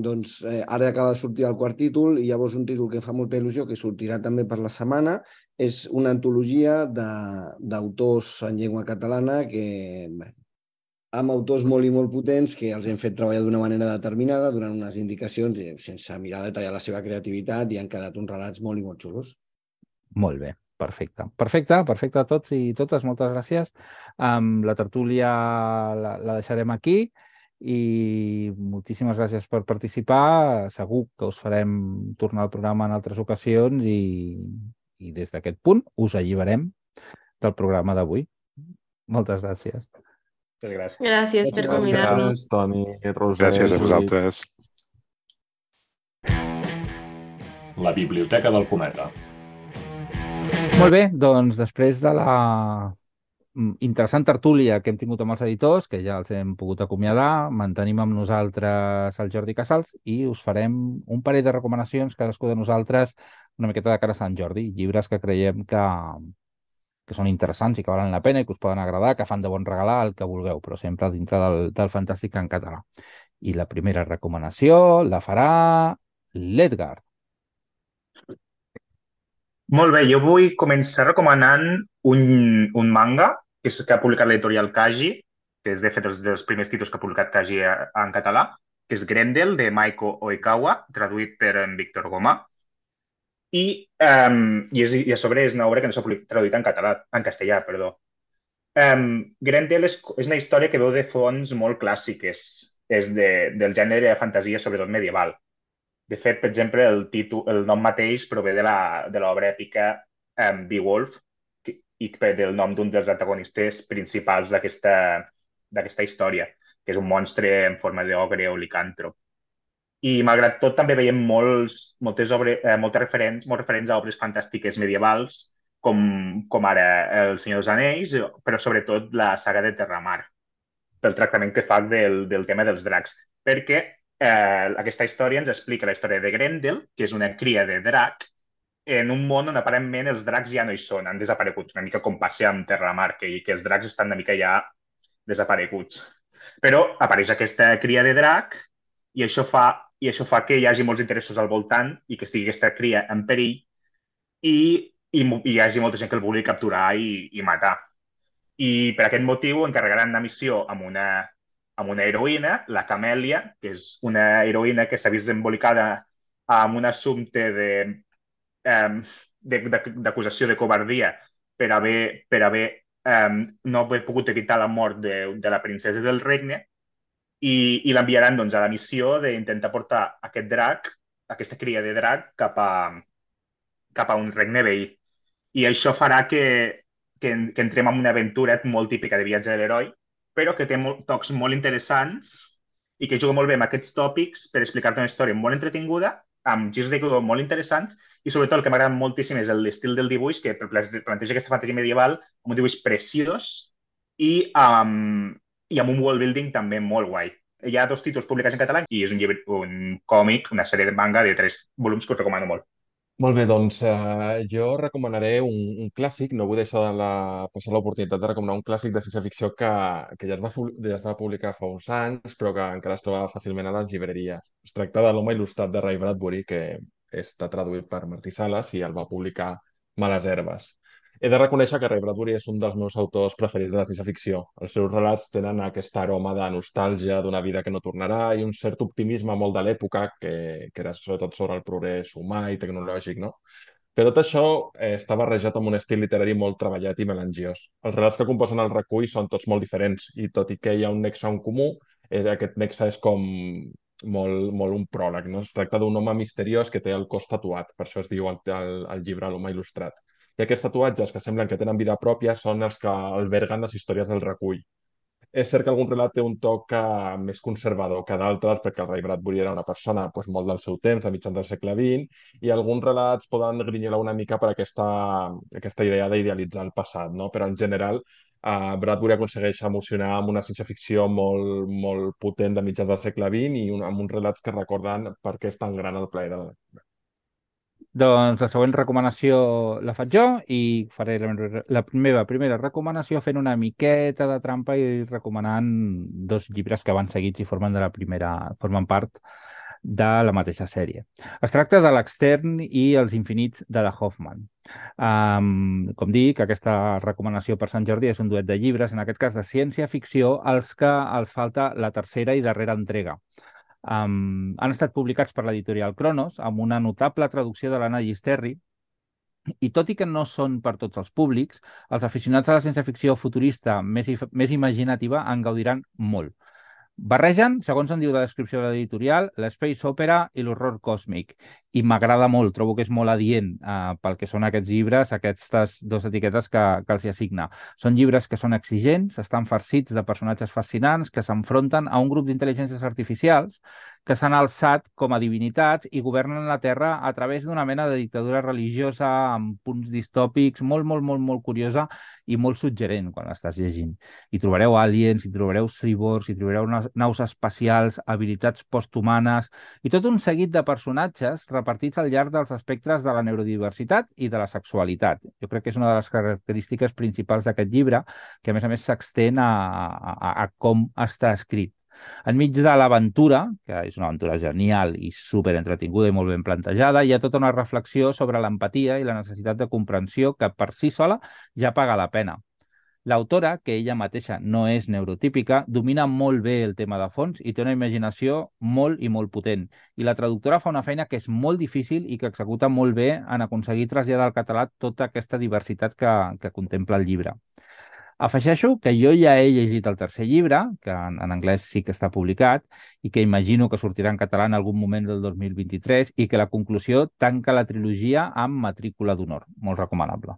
doncs eh, ara acaba de sortir el quart títol i llavors un títol que fa molta il·lusió, que sortirà també per la setmana, és una antologia d'autors en llengua catalana que, bé, amb autors molt i molt potents que els hem fet treballar d'una manera determinada, donant unes indicacions sense mirar detallar la seva creativitat i han quedat uns relats molt i molt xulos.
Molt bé. Perfecte. Perfecte, perfecte a tots i totes, moltes gràcies. Um, la tertúlia la, la deixarem aquí i moltíssimes gràcies per participar. Segur que us farem tornar al programa en altres ocasions i, i des d'aquest punt us alliberem del programa d'avui. Moltes gràcies.
Moltes gràcies.
Gràcies per convidar-nos.
Gràcies, Toni, Roser,
Gràcies a vosaltres.
La Biblioteca del Cometa.
Molt bé, doncs després de la interessant tertúlia que hem tingut amb els editors, que ja els hem pogut acomiadar, mantenim amb nosaltres el Jordi Casals i us farem un parell de recomanacions, cadascú de nosaltres, una miqueta de cara a Sant Jordi, llibres que creiem que, que són interessants i que valen la pena i que us poden agradar, que fan de bon regalar el que vulgueu, però sempre dintre del, del fantàstic en català. I la primera recomanació la farà l'Edgar.
Molt bé, jo vull començar recomanant un, un manga que, és, que ha publicat l'editorial Kaji, que és de fet dels, dels primers títols que ha publicat Kaji a- en català, que és Grendel, de Maiko Oikawa, traduït per en Víctor Goma. I, um, i, és, i a sobre és una obra que no s'ha traduït en català, en castellà, perdó. Um, Grendel és, és una història que veu de fonts molt clàssiques, és de, del gènere de fantasia, sobretot medieval. De fet, per exemple, el, títol, el nom mateix prové de l'obra èpica um, Beowulf que, i per- del nom d'un dels antagonistes principals d'aquesta història, que és un monstre en forma d'ogre o licàntrop. I malgrat tot també veiem molts, moltes, obres, eh, moltes referents, molts referents a obres fantàstiques medievals, com, com ara El Senyor dels Anells, però sobretot la saga de Terramar, pel tractament que fa del, del tema dels dracs. Perquè eh, aquesta història ens explica la història de Grendel, que és una cria de drac, en un món on aparentment els dracs ja no hi són, han desaparegut, una mica com passa amb Terramar, que, que els dracs estan una mica ja desapareguts. Però apareix aquesta cria de drac i això fa, i això fa que hi hagi molts interessos al voltant i que estigui aquesta cria en perill i, i, i hi hagi molta gent que el vulgui capturar i, i matar. I per aquest motiu encarregaran una missió amb una, amb una heroïna, la Camèlia, que és una heroïna que s'ha vist embolicada amb un assumpte de, em, de, de, d'acusació de covardia per haver, per haver em, no haver pogut evitar la mort de, de la princesa del regne i, i l'enviaran doncs, a la missió d'intentar portar aquest drac, aquesta cria de drac, cap a, cap a un regne veí. I això farà que, que, que entrem en una aventura molt típica de viatge de l'heroi, però que té molt, tocs molt interessants i que juga molt bé amb aquests tòpics per explicar-te una història molt entretinguda, amb girs de guió molt interessants i sobretot el que m'agrada moltíssim és l'estil del dibuix, que planteja aquesta fantasia medieval amb un dibuix preciós i amb, i amb un world building també molt guai. Hi ha dos títols publicats en català i és un llibre, un còmic, una sèrie de manga de tres volums que us recomano molt.
Molt bé, doncs eh, jo recomanaré un, un clàssic, no vull deixar de la, passar l'oportunitat de recomanar un clàssic de ciència-ficció que, que ja es, va, ja es va publicar fa uns anys, però que encara es troba fàcilment a les llibreries. Es tracta de l'home il·lustrat de Ray Bradbury, que està traduït per Martí Sales i el va publicar Males Herbes. He de reconèixer que Ray Bradbury és un dels meus autors preferits de la ciència-ficció. Els seus relats tenen aquest aroma de nostàlgia d'una vida que no tornarà i un cert optimisme molt de l'època, que, que era sobretot sobre el progrés humà i tecnològic, no? Però tot això eh, està barrejat amb un estil literari molt treballat i melangiós. Els relats que composen el recull són tots molt diferents i tot i que hi ha un nexe en comú, eh, aquest nexe és com molt, molt un pròleg, no? Es tracta d'un home misteriós que té el cos tatuat, per això es diu el, el, el llibre L'home il·lustrat. I aquests tatuatges que semblen que tenen vida pròpia són els que alberguen les històries del recull. És cert que algun relat té un toc eh, més conservador que d'altres, perquè el Ray Bradbury era una persona pues, molt del seu temps, a mitjans del segle XX, i alguns relats poden grinyolar una mica per aquesta, aquesta idea d'idealitzar el passat, no? però en general eh, Bradbury aconsegueix emocionar amb una ciència-ficció molt, molt potent de mitjans del segle XX i un, amb uns relats que recorden per què és tan gran el plaer de la
Doncs la següent recomanació la faig jo i faré la, la meva primera recomanació fent una miqueta de trampa i recomanant dos llibres que van seguits i formen de la primera, formen part de la mateixa sèrie. Es tracta de l'Extern i els infinits de The Hoffman. Um, com dic, aquesta recomanació per Sant Jordi és un duet de llibres, en aquest cas de ciència-ficció, als que els falta la tercera i darrera entrega. Um, han estat publicats per l'editorial Cronos amb una notable traducció de l'Anna Gisterri I tot i que no són per tots els públics, els aficionats a la ciència-ficció futurista més, més imaginativa en gaudiran molt. Barregen, segons en diu la descripció de l'editorial, l'espace opera i l'horror còsmic. I m'agrada molt, trobo que és molt adient eh, pel que són aquests llibres, aquestes dues etiquetes que, que els hi assigna. Són llibres que són exigents, estan farcits de personatges fascinants que s'enfronten a un grup d'intel·ligències artificials que s'han alçat com a divinitats i governen la Terra a través d'una mena de dictadura religiosa amb punts distòpics molt, molt, molt, molt curiosa i molt suggerent quan l'estàs llegint. Hi trobareu aliens, hi trobareu cyborgs, hi trobareu naus espacials, habilitats posthumanes i tot un seguit de personatges repartits al llarg dels espectres de la neurodiversitat i de la sexualitat. Jo crec que és una de les característiques principals d'aquest llibre, que a més a més s'extén a, a, a com està escrit. Enmig de l'aventura, que és una aventura genial i super entretinguda i molt ben plantejada, hi ha tota una reflexió sobre l'empatia i la necessitat de comprensió que per si sola ja paga la pena. L'autora, que ella mateixa no és neurotípica, domina molt bé el tema de fons i té una imaginació molt i molt potent. I la traductora fa una feina que és molt difícil i que executa molt bé en aconseguir traslladar al català tota aquesta diversitat que, que contempla el llibre. Afegeixo que jo ja he llegit el tercer llibre, que en, en anglès sí que està publicat, i que imagino que sortirà en català en algun moment del 2023, i que la conclusió tanca la trilogia amb matrícula d'honor. Molt recomanable.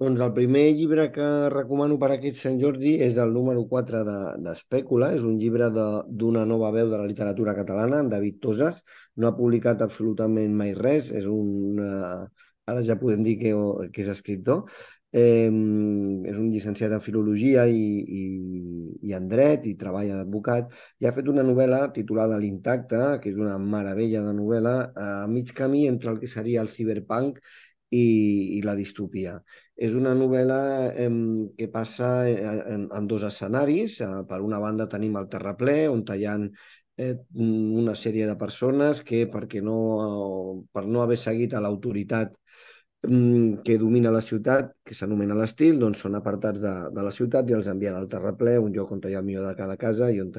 Doncs el primer llibre que recomano per aquest Sant Jordi és el número 4 d'Espècula. De, és un llibre d'una nova veu de la literatura catalana, en David Tosas. No ha publicat absolutament mai res. És un... Uh, ara ja podem dir que, que és escriptor, Eh, és un llicenciat en Filologia i, i, i en Dret i treballa d'advocat i ha fet una novel·la titulada L'Intacte, que és una meravella de novel·la a mig camí entre el que seria el ciberpunk i, i la distopia. És una novel·la eh, que passa en, en dos escenaris. Eh, per una banda tenim el terraplè, on ha eh, una sèrie de persones que, perquè no, per no haver seguit a l'autoritat Mm, que domina la ciutat, que s'anomena l'estil, doncs són apartats de, de la ciutat i els envien al terraplè, un lloc on hi ha el millor de cada casa i on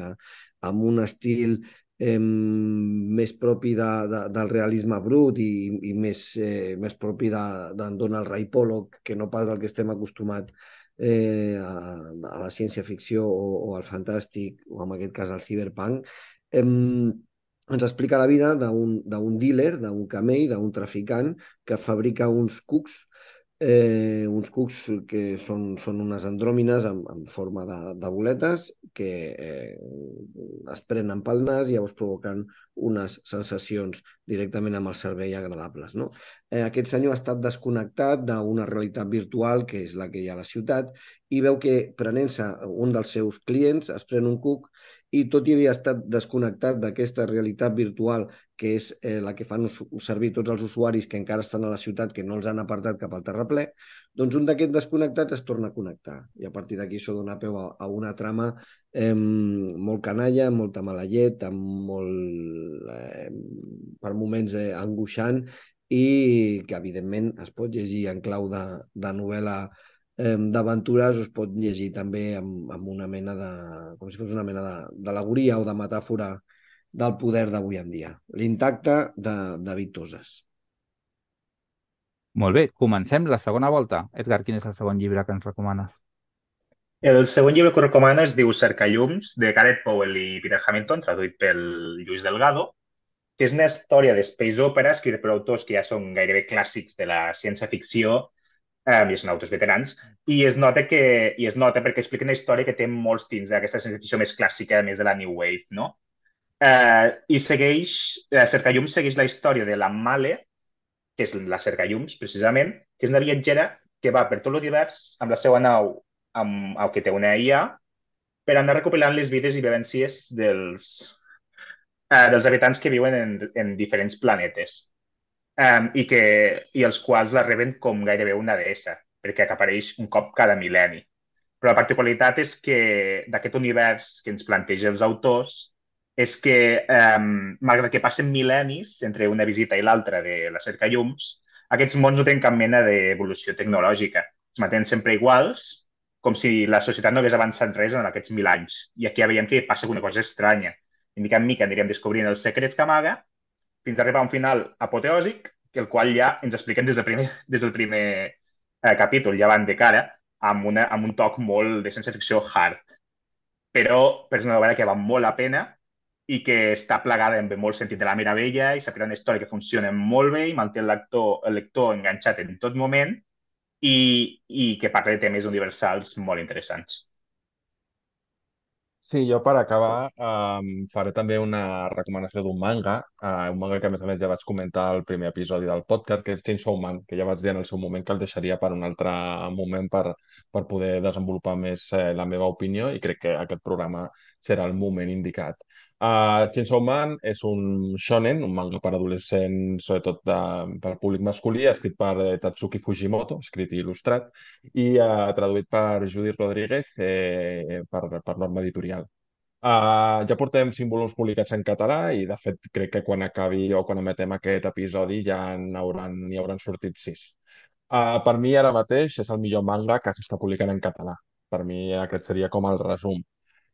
amb un estil eh, més propi de, de, del realisme brut i, i més, eh, més propi d'en de, Donald Ray Pollock, que no pas del que estem acostumats eh, a, a la ciència-ficció o, o al fantàstic, o en aquest cas al cyberpunk, eh, ens explica la vida d'un dealer, d'un camell, d'un traficant que fabrica uns cucs, eh, uns cucs que són, són unes andròmines en, en forma de, de boletes que eh, es prenen pel nas i llavors provoquen unes sensacions directament amb el cervell agradables. No? Eh, aquest senyor ha estat desconnectat d'una realitat virtual que és la que hi ha a la ciutat i veu que prenent-se un dels seus clients es pren un cuc i tot i havia estat desconnectat d'aquesta realitat virtual que és eh, la que fan servir tots els usuaris que encara estan a la ciutat, que no els han apartat cap al terraplè, doncs un d'aquests desconnectats es torna a connectar. I a partir d'aquí això dona peu a, a una trama eh, molt canalla, molta mala llet, amb molt, eh, per moments eh, angoixant i que evidentment es pot llegir en clau de, de novel·la d'aventures es pot llegir també amb, amb una mena de... com si fos una mena d'alegoria o de metàfora del poder d'avui en dia. L'intacte de David Toses.
Molt bé, comencem la segona volta. Edgar, quin és el segon llibre que ens recomanes?
El segon llibre que recomano es diu Cercallums, de Gareth Powell i Peter Hamilton, traduït pel Lluís Delgado, que és una història de space opera escrita per autors que ja són gairebé clàssics de la ciència-ficció um, i són veterans, i es nota que i es nota perquè explica una història que té molts tints d'aquesta sensació més clàssica, més de la New Wave, no? Uh, I segueix, uh, Cercallum segueix la història de la Male, que és la Cercallums, precisament, que és una viatgera que va per tot l'univers amb la seva nau, amb, amb que té una IA, per anar recopilant les vides i vivències dels, uh, dels habitants que viuen en, en diferents planetes um, i, que, i els quals la reben com gairebé una deessa, perquè apareix un cop cada mil·lenni. Però la particularitat és que d'aquest univers que ens planteja els autors és que, um, malgrat que passen mil·lennis entre una visita i l'altra de la cerca llums, aquests mons no tenen cap mena d'evolució tecnològica. Es mantenen sempre iguals, com si la societat no hagués avançat res en aquests mil anys. I aquí ja veiem que passa alguna cosa estranya. I mica en mica anirem descobrint els secrets que amaga fins a arribar a un final apoteòsic el qual ja ens expliquen des del primer, des del primer eh, capítol, ja van de cara, amb, una, amb un toc molt de ciència-ficció hard. Però, però és una novel·la que val molt la pena i que està plegada amb molt sentit de la meravella i s'ha creat una història que funciona molt bé i manté el lector, el lector enganxat en tot moment i, i que parla de temes universals molt interessants.
Sí, jo per acabar um, faré també una recomanació d'un manga, uh, un manga que a més a més ja vaig comentar al primer episodi del podcast, que és Chainsaw Man, que ja vaig dir en el seu moment que el deixaria per un altre moment per, per poder desenvolupar més eh, la meva opinió i crec que aquest programa serà el moment indicat. Uh, Chainsaw Man és un shonen, un manga per adolescents, sobretot de, per públic masculí, escrit per eh, Tatsuki Fujimoto, escrit i il·lustrat, i uh, traduït per Judith Rodríguez eh, per, per norma editorial. Uh, ja portem cinc volums publicats en català i, de fet, crec que quan acabi o quan emetem aquest episodi ja n'hauran hauran sortit sis. Uh, per mi, ara mateix, és el millor manga que s'està publicant en català. Per mi, aquest seria com el resum.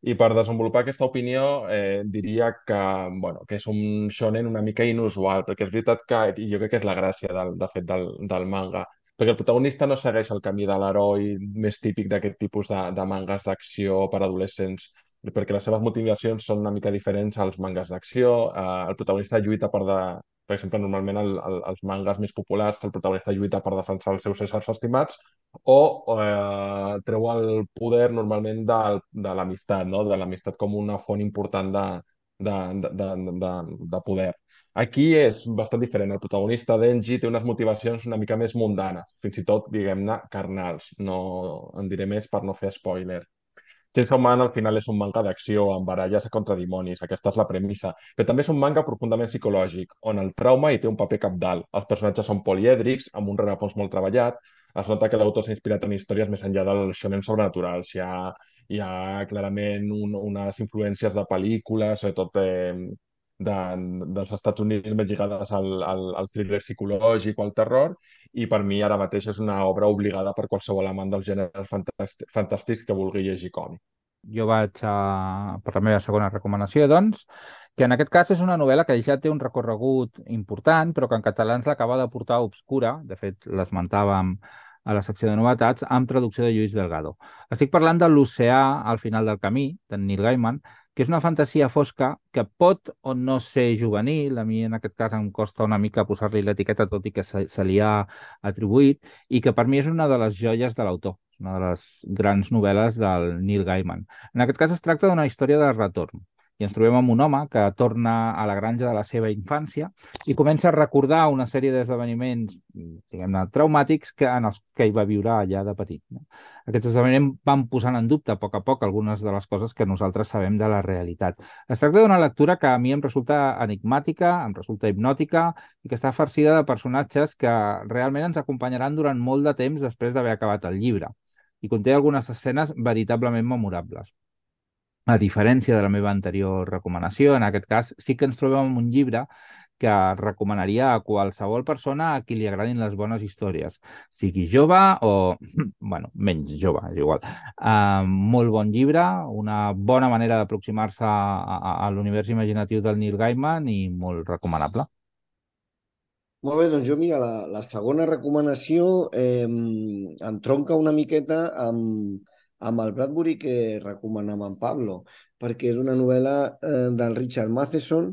I per desenvolupar aquesta opinió eh, diria que, bueno, que és un shonen una mica inusual, perquè és veritat que, i jo crec que és la gràcia del, de fet del, del manga, perquè el protagonista no segueix el camí de l'heroi més típic d'aquest tipus de, de mangas d'acció per adolescents, perquè les seves motivacions són una mica diferents als mangas d'acció. Eh, el protagonista lluita per, de, per exemple, normalment el, el, els mangas més populars, el protagonista lluita per defensar els seus éssers estimats o eh, treu el poder normalment de, de l'amistat, no? de l'amistat com una font important de, de, de, de, de, de poder. Aquí és bastant diferent. El protagonista, Denji, té unes motivacions una mica més mundanes, fins i tot, diguem-ne, carnals. No en diré més per no fer spoiler. Chainsaw Man al final és un manga d'acció amb baralles contra dimonis, aquesta és la premissa, però també és un manga profundament psicològic, on el trauma hi té un paper capdalt. Els personatges són polièdrics, amb un rerefons molt treballat, es nota que l'autor s'ha inspirat en històries més enllà dels shonen sobrenaturals. Hi ha, hi ha clarament un, unes influències de pel·lícules, sobretot eh, de, dels Estats Units més lligades al, al, al thriller psicològic o al terror i per mi ara mateix és una obra obligada per qualsevol amant dels gèneres fantàstics que vulgui llegir còmic.
Jo vaig a, per la meva segona recomanació, doncs, que en aquest cas és una novel·la que ja té un recorregut important, però que en català ens l'acaba de portar obscura, de fet l'esmentàvem a la secció de novetats, amb traducció de Lluís Delgado. Estic parlant de l'oceà al final del camí, d'en Neil Gaiman, que és una fantasia fosca que pot o no ser juvenil, a mi en aquest cas em costa una mica posar-li l'etiqueta, tot i que se, se li ha atribuït, i que per mi és una de les joies de l'autor, una de les grans novel·les del Neil Gaiman. En aquest cas es tracta d'una història de retorn, i ens trobem amb un home que torna a la granja de la seva infància i comença a recordar una sèrie d'esdeveniments, diguem-ne, traumàtics que, en els que hi va viure allà de petit. No? Aquests esdeveniments van posant en dubte a poc a poc algunes de les coses que nosaltres sabem de la realitat. Es tracta d'una lectura que a mi em resulta enigmàtica, em resulta hipnòtica i que està farcida de personatges que realment ens acompanyaran durant molt de temps després d'haver acabat el llibre i conté algunes escenes veritablement memorables a diferència de la meva anterior recomanació, en aquest cas sí que ens trobem amb un llibre que recomanaria a qualsevol persona a qui li agradin les bones històries, sigui jove o, bueno, menys jove, és igual. Uh, molt bon llibre, una bona manera d'aproximar-se a, a, a l'univers imaginatiu del Neil Gaiman i molt recomanable.
Molt bé, doncs jo, mira, la, la segona recomanació eh, entronca una miqueta amb, amb el Bradbury que recomanava en Pablo, perquè és una novel·la eh, del Richard Matheson,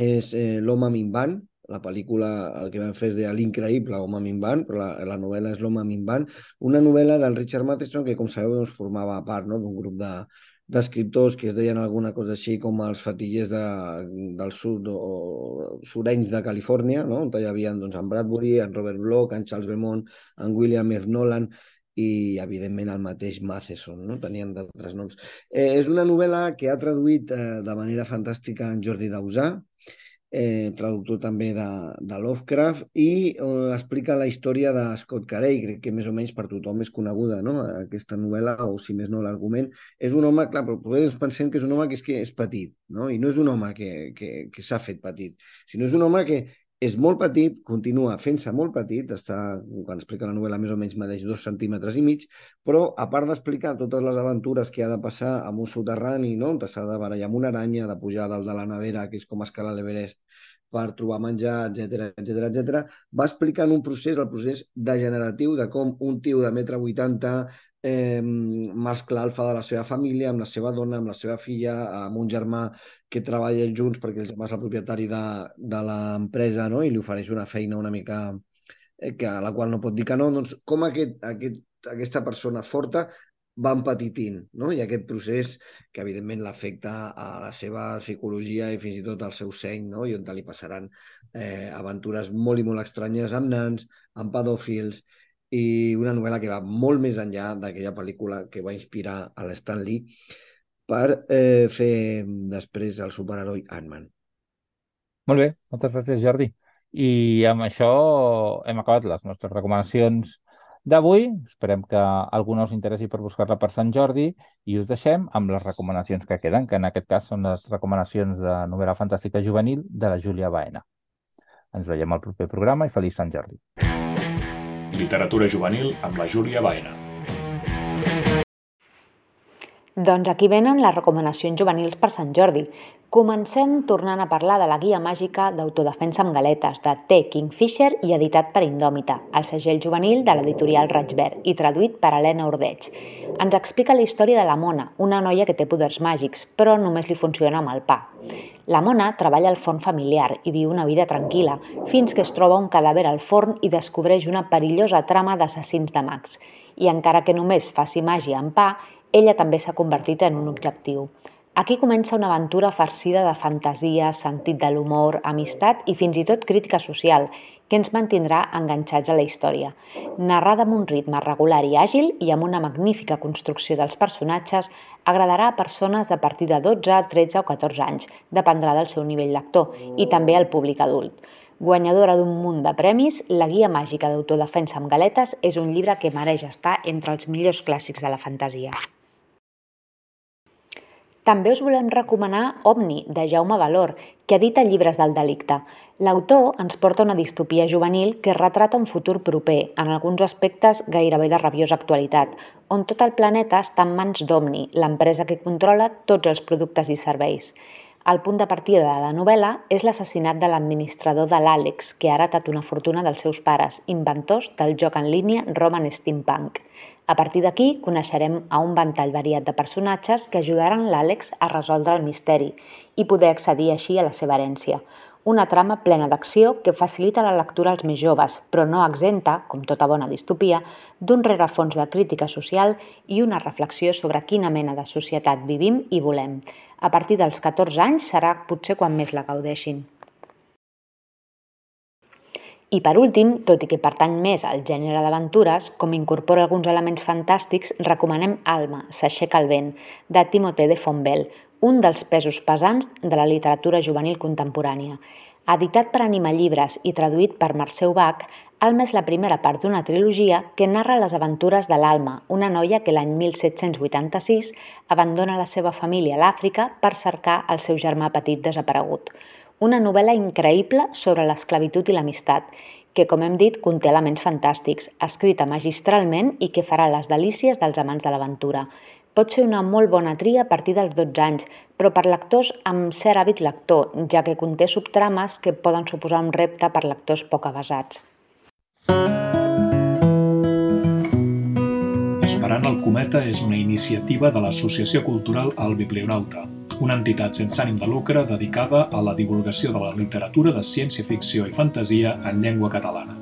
és eh, L'home minvant, la pel·lícula el que van fer és de L'increïble home minvant, però la, la novel·la és L'home minvant, una novel·la del Richard Matheson que, com sabeu, doncs, formava part no, d'un grup de, d'escriptors que es deien alguna cosa així com els fatillers de, del sud o surenys de Califòrnia, no? on hi havia doncs, en Bradbury, en Robert Bloch, en Charles Beaumont, en William F. Nolan, i, evidentment, el mateix Matheson, no? tenien d'altres noms. Eh, és una novel·la que ha traduït eh, de manera fantàstica en Jordi Dausà, eh, traductor també de, de Lovecraft, i eh, explica la història de Scott Carey, crec que més o menys per tothom és coneguda, no? aquesta novel·la, o si més no l'argument. És un home, clar, però potser pensem que és un home que és, que és petit, no? i no és un home que, que, que s'ha fet petit, sinó és un home que és molt petit, continua fent-se molt petit, està, quan explica la novel·la més o menys medeix dos centímetres i mig, però a part d'explicar totes les aventures que ha de passar amb un soterrani, no? on s'ha de barallar amb una aranya, de pujar dalt de la nevera, que és com escalar l'Everest, per trobar menjar, etc etc etc. Va explicant un procés, el procés degeneratiu de com un tio de metre 80 eh, mascle alfa de la seva família, amb la seva dona, amb la seva filla, amb un germà que treballa junts perquè el és el propietari de, de l'empresa no? i li ofereix una feina una mica eh, que, a la qual no pot dir que no, doncs com aquest, aquest, aquesta persona forta va empetitint, no? I aquest procés que evidentment l'afecta a la seva psicologia i fins i tot al seu seny, no? I on li passaran eh, aventures molt i molt estranyes amb nans, amb pedòfils, i una novel·la que va molt més enllà d'aquella pel·lícula que va inspirar a l'Stan Lee per eh, fer després el superheroi Ant-Man.
Molt bé, moltes gràcies, Jordi. I amb això hem acabat les nostres recomanacions d'avui. Esperem que algú no us interessi per buscar-la per Sant Jordi i us deixem amb les recomanacions que queden, que en aquest cas són les recomanacions de novel·la fantàstica juvenil de la Júlia Baena. Ens veiem al proper programa i feliç Sant Jordi.
Literatura juvenil amb la Júlia Baena.
Doncs aquí venen les recomanacions juvenils per Sant Jordi. Comencem tornant a parlar de la guia màgica d'autodefensa amb galetes de T. Kingfisher i editat per Indòmita, el segell juvenil de l'editorial Raig i traduït per Helena Ordeig. Ens explica la història de la Mona, una noia que té poders màgics, però només li funciona amb el pa. La Mona treballa al forn familiar i viu una vida tranquil·la, fins que es troba un cadàver al forn i descobreix una perillosa trama d'assassins de mags. I encara que només faci màgia amb pa, ella també s'ha convertit en un objectiu. Aquí comença una aventura farcida de fantasia, sentit de l'humor, amistat i fins i tot crítica social, que ens mantindrà enganxats a la història. Narrada amb un ritme regular i àgil i amb una magnífica construcció dels personatges, agradarà a persones a partir de 12, 13 o 14 anys, dependrà del seu nivell lector, i també al públic adult. Guanyadora d'un munt de premis, La guia màgica d'autodefensa amb galetes és un llibre que mereix estar entre els millors clàssics de la fantasia. També us volem recomanar Omni, de Jaume Valor, que edita llibres del delicte. L'autor ens porta una distopia juvenil que retrata un futur proper, en alguns aspectes gairebé de rabiosa actualitat, on tot el planeta està en mans d'Omni, l'empresa que controla tots els productes i serveis. El punt de partida de la novel·la és l'assassinat de l'administrador de l'Àlex, que ha heretat una fortuna dels seus pares, inventors del joc en línia Roman Steampunk. A partir d'aquí, coneixerem a un ventall variat de personatges que ajudaran l'Àlex a resoldre el misteri i poder accedir així a la seva herència. Una trama plena d'acció que facilita la lectura als més joves, però no exenta, com tota bona distopia, d'un rerefons de crítica social i una reflexió sobre quina mena de societat vivim i volem. A partir dels 14 anys serà potser quan més la gaudeixin. I per últim, tot i que pertany més al gènere d'aventures, com incorpora alguns elements fantàstics, recomanem Alma, s'aixeca el vent, de Timothée de Fontbel, un dels pesos pesants de la literatura juvenil contemporània. Editat per Anima Llibres i traduït per Marceu Bach, Alma és la primera part d'una trilogia que narra les aventures de l'Alma, una noia que l'any 1786 abandona la seva família a l'Àfrica per cercar el seu germà petit desaparegut una novel·la increïble sobre l'esclavitud i l'amistat, que, com hem dit, conté elements fantàstics, escrita magistralment i que farà les delícies dels amants de l'aventura. Pot ser una molt bona tria a partir dels 12 anys, però per lectors amb cert hàbit lector, ja que conté subtrames que poden suposar un repte per lectors poc avasats.
Esperant el cometa és una iniciativa de l'Associació Cultural El Biblionauta, una entitat sense ànim de lucre dedicada a la divulgació de la literatura de ciència-ficció i fantasia en llengua catalana.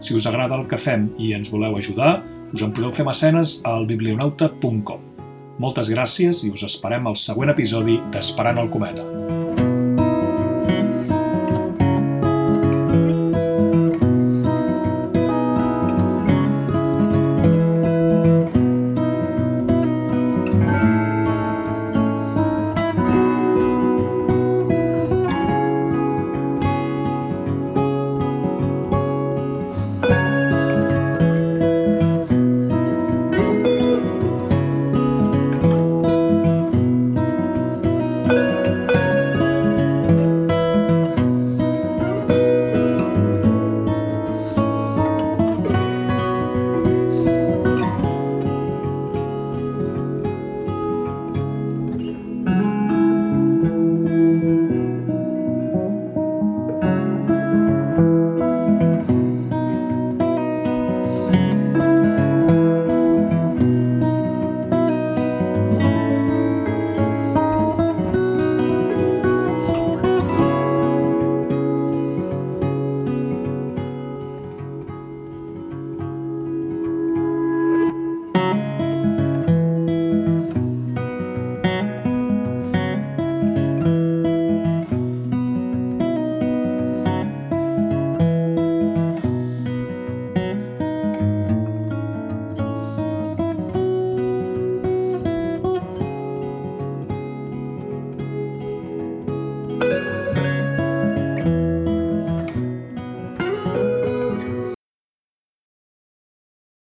Si us agrada el que fem i ens voleu ajudar, us en podeu fer mecenes al biblionauta.com. Moltes gràcies i us esperem al següent episodi d'Esperant el Cometa.